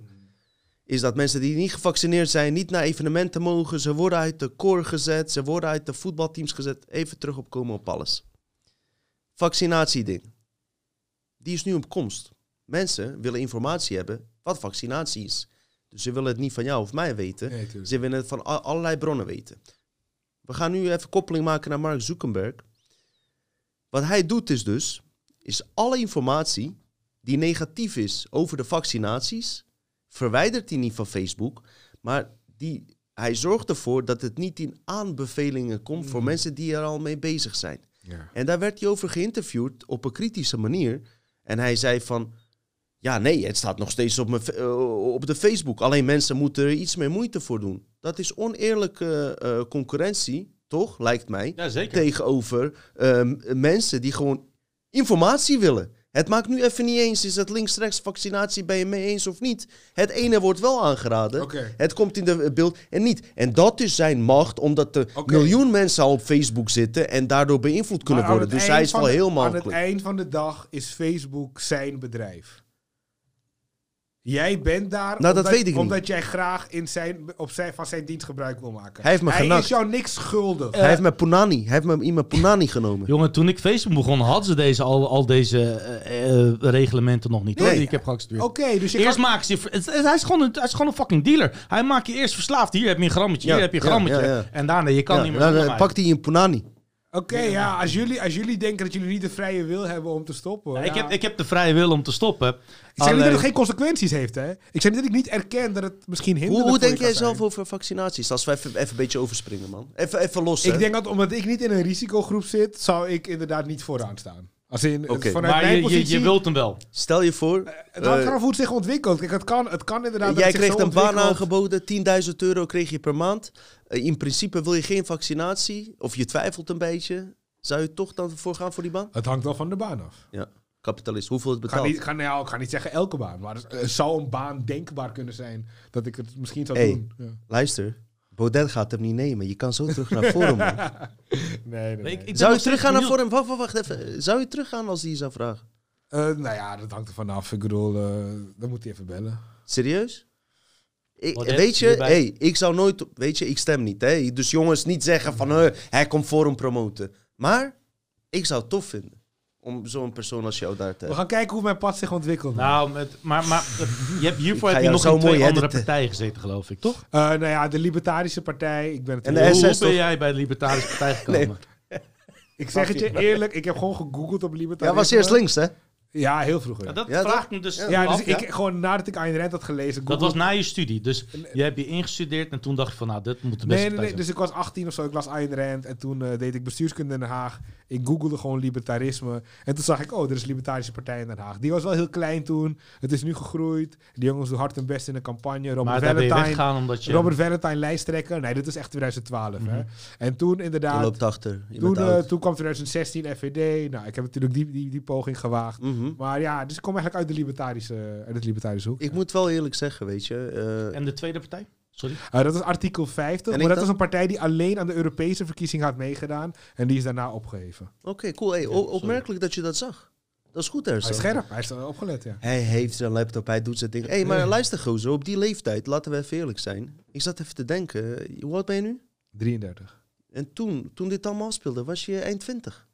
is dat mensen die niet gevaccineerd zijn niet naar evenementen mogen. Ze worden uit de koor gezet, ze worden uit de voetbalteams gezet. Even terug opkomen op alles. Vaccinatieding. Die is nu op komst. Mensen willen informatie hebben wat vaccinatie is. Dus ze willen het niet van jou of mij weten. Nee. Ze willen het van allerlei bronnen weten. We gaan nu even koppeling maken naar Mark Zuckerberg. Wat hij doet is dus, is alle informatie die negatief is over de vaccinaties, verwijdert hij niet van Facebook, maar die, hij zorgt ervoor dat het niet in aanbevelingen komt voor mensen die er al mee bezig zijn. Ja. En daar werd hij over geïnterviewd op een kritische manier. En hij zei van, ja nee, het staat nog steeds op, mijn, eh, op de Facebook. Alleen mensen moeten er iets meer moeite voor doen. Dat is oneerlijke eh, concurrentie, toch, lijkt mij, Ja, zeker. tegenover ehm, mensen die gewoon informatie willen. Het maakt nu even niet eens, is het links-rechts vaccinatie, ben je mee eens of niet? Het ene wordt wel aangeraden, het komt in de beeld en niet. En dat is zijn macht, omdat er miljoen mensen al op Facebook zitten en daardoor beïnvloed kunnen Maar aan worden. Dus hij is wel heel Aan makkelijk. het eind van de dag is Facebook zijn bedrijf. Jij bent daar Nou, dat omdat, weet ik niet. omdat jij graag in zijn, op zijn, van zijn dienst gebruik wil maken. Hij heeft me Hij is jou niks schuldig. hij heeft me Punani, hij heeft me iemand Punani genomen. Jongen, toen ik Facebook begon, hadden ze deze, al, al deze eh, eh, reglementen nog niet, hoor, Nee. die ik heb geaccepteerd. Oké, dus je Eerst kan- maken ze het- hij, is gewoon een, hij is gewoon een fucking dealer. Hij maakt je eerst verslaafd. Hier heb je een grammetje, Ja, hier heb je een grammetje. ja, ja. En daarna, je kan Ja, niet meer dan, eh, mij. pakt hij een Punani. Oké, ja, als jullie, als jullie denken dat jullie niet de vrije wil hebben om te stoppen. Ja, ja. ik, heb, ik heb de vrije wil om te stoppen. Ik zeg niet dat het geen consequenties heeft, hè? Ik zeg niet dat ik niet erken dat het misschien Hoe, hinderlijk hoe voor denk jij zelf over vaccinaties? Als we even, even een beetje overspringen, man. Even, even los, hè? Ik denk dat omdat ik niet in een risicogroep zit, zou ik inderdaad niet vooraan staan. Als in, vanuit Maar mijn je, positie... je, je wilt hem wel. Stel je voor, Het hangt eh, eraf hoe het zich ontwikkelt. Kijk, het kan, het kan inderdaad... dat jij kreeg zo een baan aangeboden, 10.000 euro kreeg je per maand. Eh, in principe wil je geen vaccinatie, of je twijfelt een beetje. Zou je toch dan voor gaan voor die baan? Het hangt wel van de baan af. Ja, kapitalist, hoeveel het Ik ga, betaalt. niet, ik, ga, nou, ik ga niet zeggen elke baan, maar er zou een baan denkbaar kunnen zijn dat ik het misschien zou Hey. doen. Ja. Luister, Baudet gaat hem niet nemen. Je kan zo terug naar Forum. Nee, nee, nee. Ik- Zou je teruggaan naar. Forum? Wacht, wacht, wacht even. Zou je teruggaan als hij je zou vragen? Eh, nou ja, dat hangt er vanaf. Ik bedoel, eh, dan moet hij even bellen. Serieus? Ik, weet je, hierbij. hey, ik zou nooit... Weet je, ik stem niet. Hè? Dus jongens, niet zeggen van... hij komt hem promoten. Maar ik zou het tof vinden. Om zo'n persoon als jou daar te We gaan kijken hoe mijn pad zich ontwikkelt. Nou, met, maar, maar je hebt hiervoor heb je nog in twee andere editen. partijen gezeten, geloof ik, toch? Eh, nou ja, de Libertarische Partij. Ik ben het En de hoe, SS hoe toch? ben jij bij de Libertarische Partij gekomen? Ik zeg het je eerlijk, ik heb gewoon gegoogeld op Ja, libertarisme. was eerst links, hè? Ja, heel vroeger. Ja, Ja, dat Ja, vraag toch? ik me dus Ja, af, dus ja. ik gewoon nadat ik Ayn Rand had gelezen. Dat was na je studie. Dus je hebt je ingestudeerd en toen dacht je van, nou, dit moet de beste Nee, nee, nee. Dus ik was 18 of zo. Ik las Ayn Rand. En toen eh, deed ik bestuurskunde in Den Haag. Ik googelde gewoon libertarisme. En toen zag ik, oh, er is een libertarische partij in Den Haag. Die was wel heel klein toen. Het is nu gegroeid. Die jongens doen hard hun best in de campagne. Robert maar daar ben je Valentine. omdat je... Robert Valentine lijsttrekker. Nee, dit is echt 2012. hè. Mhm. En toen Je inderdaad... loopt achter. Je Toen, eh, toen kwam 2016 FVD. Nou, ik heb natuurlijk die, die, die poging gewaagd. Mhm. Maar ja, dus ik kom eigenlijk uit de libertarische, uit het libertarische hoek. Ik moet wel eerlijk zeggen, weet je. eh, En de tweede partij? Sorry. Eh, dat is artikel 50. En maar dat is een partij die alleen aan de Europese verkiezing had meegedaan. En die is daarna opgeheven. Oké, cool. Hey, opmerkelijk dat je dat zag. Dat is goed, Hij is scherp, hij is er opgelet, ja. Hij heeft zijn laptop, hij doet zijn ding. Hé, hey, maar luister gozer, op die leeftijd, laten we even eerlijk zijn. Ik zat even te denken, hoe oud ben je nu? 33. En toen, toen dit allemaal speelde, was je eind 20.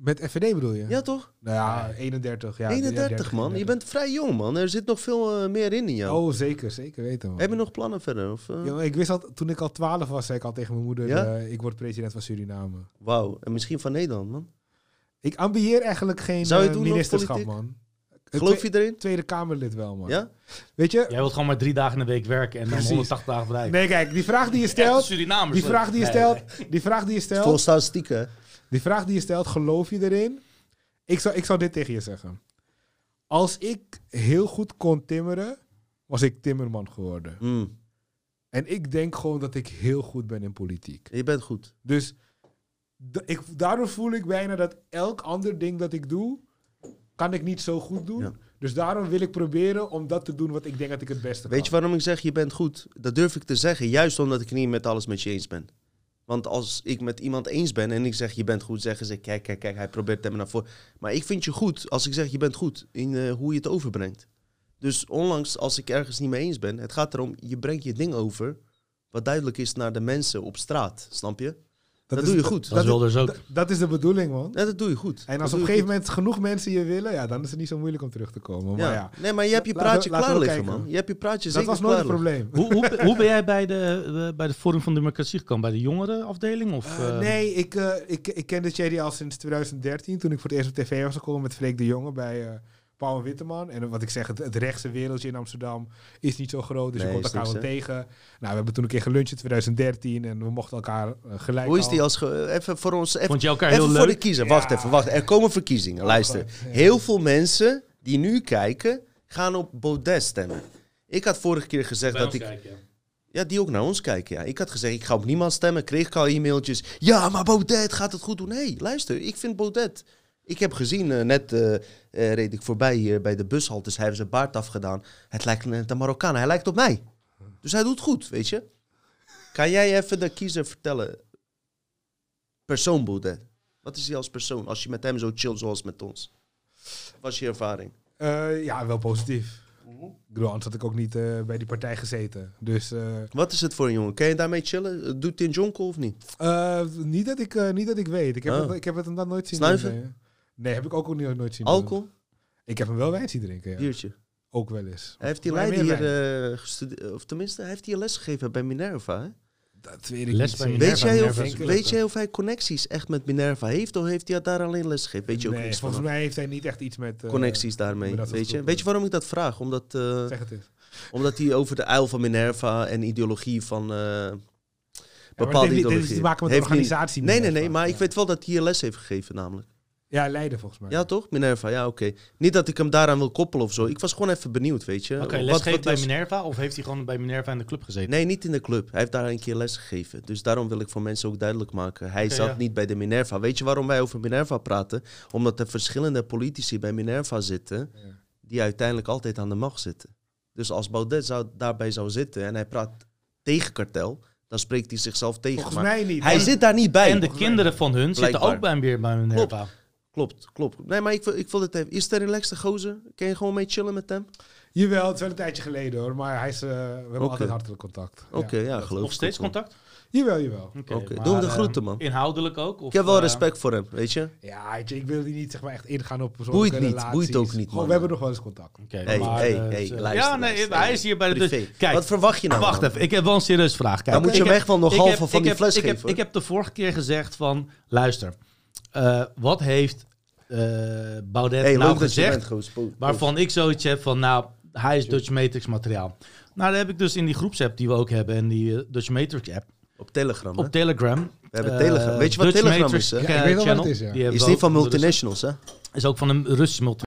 Met FVD bedoel je? Ja, toch? Nou ja, 31. Ja, 31, man. Je 31. bent vrij jong, man. Er zit nog veel eh, meer in in jou. Oh, zeker, zeker weten, man. Heb je nog plannen verder? Of, eh? Ik wist al, toen ik al 12 was, zei ik al tegen mijn moeder, Ja? eh, ik word president van Suriname. Wauw, en misschien van Nederland, man. Ik ambieer eigenlijk geen Zou je doen ministerschap, man. Geloof je erin? Tweede Kamerlid wel, man. Ja? Weet je? Jij wilt gewoon maar drie dagen in de week werken en dan Precies. 180 dagen vrij. Nee, kijk, die vraag die je stelt, die vraag die je stelt, die vraag die je Vol stelt, statistieken. Die vraag die je stelt, geloof je erin? Ik zou, ik zou dit tegen je zeggen. Als ik heel goed kon timmeren, was ik timmerman geworden. Mm, En ik denk gewoon dat ik heel goed ben in politiek. je bent goed. Dus ik, daardoor voel ik bijna dat elk ander ding dat ik doe, kan ik niet zo goed doen. Ja. Dus daarom wil ik proberen om dat te doen wat ik denk dat ik het beste Weet kan. je waarom ik zeg je bent goed? Dat durf ik te zeggen, juist omdat ik niet met alles met je eens ben. Want als ik met iemand eens ben en ik zeg je bent goed, zeggen ze kijk, kijk, kijk, hij probeert hem naar voren. Maar ik vind je goed als ik zeg je bent goed in eh, hoe je het overbrengt. Dus onlangs als ik ergens niet mee eens ben, het gaat erom, je brengt je ding over wat duidelijk is naar de mensen op straat, snap je? Dat, is- doe je goed. Dat is Wilders ook. Dat, dat is de bedoeling, man. Ja, dat doe je goed. En Dat als op een gegeven moment genoeg mensen je willen, ja, dan is het niet zo moeilijk om terug te komen. Maar Ja. ja, Nee, maar je hebt je praatje laten we klaar liggen, kijken. man. Je hebt je praatje dat zeker was nooit liggen. probleem. Hoe, hoe, hoe ben jij bij de, eh, bij de Forum van Democratie gekomen? Bij de jongerenafdeling? Of, Eh, eh, nee, ik, eh, ik, ik kende Thierry al sinds 2013, toen ik voor het eerst op tv was gekomen met Freek de Jonge bij eh Paul en Witteman. En wat ik zeg, het, het rechtse wereldje in Amsterdam is niet zo groot, dus Nee, je komt elkaar wel tegen. Nou, we hebben toen een keer geluncht in 2013 en we mochten elkaar eh, gelijk Hoe is die als... ge- even voor ons... Even, Vond je elkaar even heel voor de leuk? kiezer. Ja. Wacht even, wacht. Er komen verkiezingen. Luister. Heel veel mensen die nu kijken, gaan op Baudet stemmen. Ik had vorige keer gezegd dat ik... Ja, die ook naar ons kijken. Ja. Ik had gezegd, ik ga op niemand stemmen. Kreeg ik al e-mailtjes. Ja, maar Baudet gaat het goed doen. Nee, luister, ik vind Baudet... Ik heb gezien, eh, net eh, reed ik voorbij hier bij de bushaltes. Hij heeft zijn baard afgedaan. Het lijkt net een Marokkaan. Hij lijkt op mij. Dus hij doet goed, weet je. Kan jij even de kiezer vertellen? Persoon. Wat is hij als persoon? Als je met hem zo chill zoals met ons. Wat was je ervaring? Ja, wel positief. Ik bedoel, anders had ik ook niet bij die partij gezeten. Dus Wat is het voor een jongen? Kan je daarmee chillen? Doet hij een jonkel of niet? niet, dat ik, niet dat ik weet. Ik heb, Oh. het, ik heb het hem dan nooit zien Snuiven? Nee. Heb ik ook nooit, nooit zien doen. Alcohol? Ik heb hem wel wijn zien drinken, ja. Biertje. Ook wel eens. Hij heeft die leider hier eh, gestudeerd, of tenminste, hij heeft hier les gegeven bij Minerva. Hè? Dat weet ik Les niet. Minerva, Weet, jij of, weet jij of hij connecties echt met Minerva heeft, of heeft hij daar alleen les gegeven? Weet je ook nee, niks van? volgens mij heeft hij niet echt iets met... eh, Connecties daarmee, weet je? Weet je waarom ik dat vraag? Omdat, eh, Zeg het eens. omdat hij over de uil van Minerva en ideologie van... eh Ja, maar bepaalde dit, heeft- dit ideologie. heeft te maken met de niet- organisatie. Nee, nee, nee, maar ik weet wel dat hij hier les heeft gegeven namelijk. Ja, Leiden volgens mij. Ja, toch? Minerva, ja, oké. Niet dat ik hem daaraan wil koppelen of zo. Ik was gewoon even benieuwd, weet je. Oké, wat bij Minerva? Of heeft hij gewoon bij Minerva in de club gezeten? Nee, niet in de club. Hij heeft daar een keer les gegeven. Dus daarom wil ik voor mensen ook duidelijk maken. Hij zat ja. niet bij de Minerva. Weet je waarom wij over Minerva praten? Omdat er verschillende politici bij Minerva zitten... Ja. die uiteindelijk altijd aan de macht zitten. Dus als Baudet zou, daarbij zou zitten en hij praat tegen kartel... dan spreekt hij zichzelf tegen. Volgens Maar mij niet. hij En- zit daar niet bij. En de kinderen van hun zitten ook bij, weer bij Minerva. Klopt, klopt. Nee, maar ik, ik wil het even... Is het een relaxte gozer? Kun je gewoon mee chillen met hem? Jawel, het is wel een tijdje geleden hoor, maar hij is, eh, we hebben Oké. altijd hartelijk contact. Oké, ja, geloof Nog ik steeds ook wel. contact? Jawel, jawel. Oké, Oké, maar, doe hem de eh, groeten, man. Inhoudelijk ook? Of, Ik heb wel eh, respect voor hem, weet je? Ja, weet je, ik wil die niet zeg maar echt ingaan op Boeit niet, relaties. boeit ook niet, Gewoon, man. we hebben nog wel eens contact. Oké, Hey, maar, hey, hey, luister, Ja, nee, luister. hij is hier bij de deur. Kijk, Wat verwacht je nou? wacht man? even. Ik heb wel een serieuze vraag. Kijk, Dan moet je hem heb- echt wel nog halve van die fles ik heb, geven. Ik heb de vorige keer gezegd van, luister, eh, wat heeft Baudet Hey, nou gezegd waarvan ik zoiets heb van, nou, hij is Dutch Matrix materiaal. Nou, dat heb ik dus in die groepsapp die we ook hebben en die eh, Dutch Matrix app Op Telegram, hè? op Telegram. We hebben Eh, Telegram. Weet je wat Dutch Telegram Matrix, is, hè? eh, Ja, ik weet wel wat channel. het is, ja. Die Is niet van multinationals, hè? Is ook van een Russische multinational.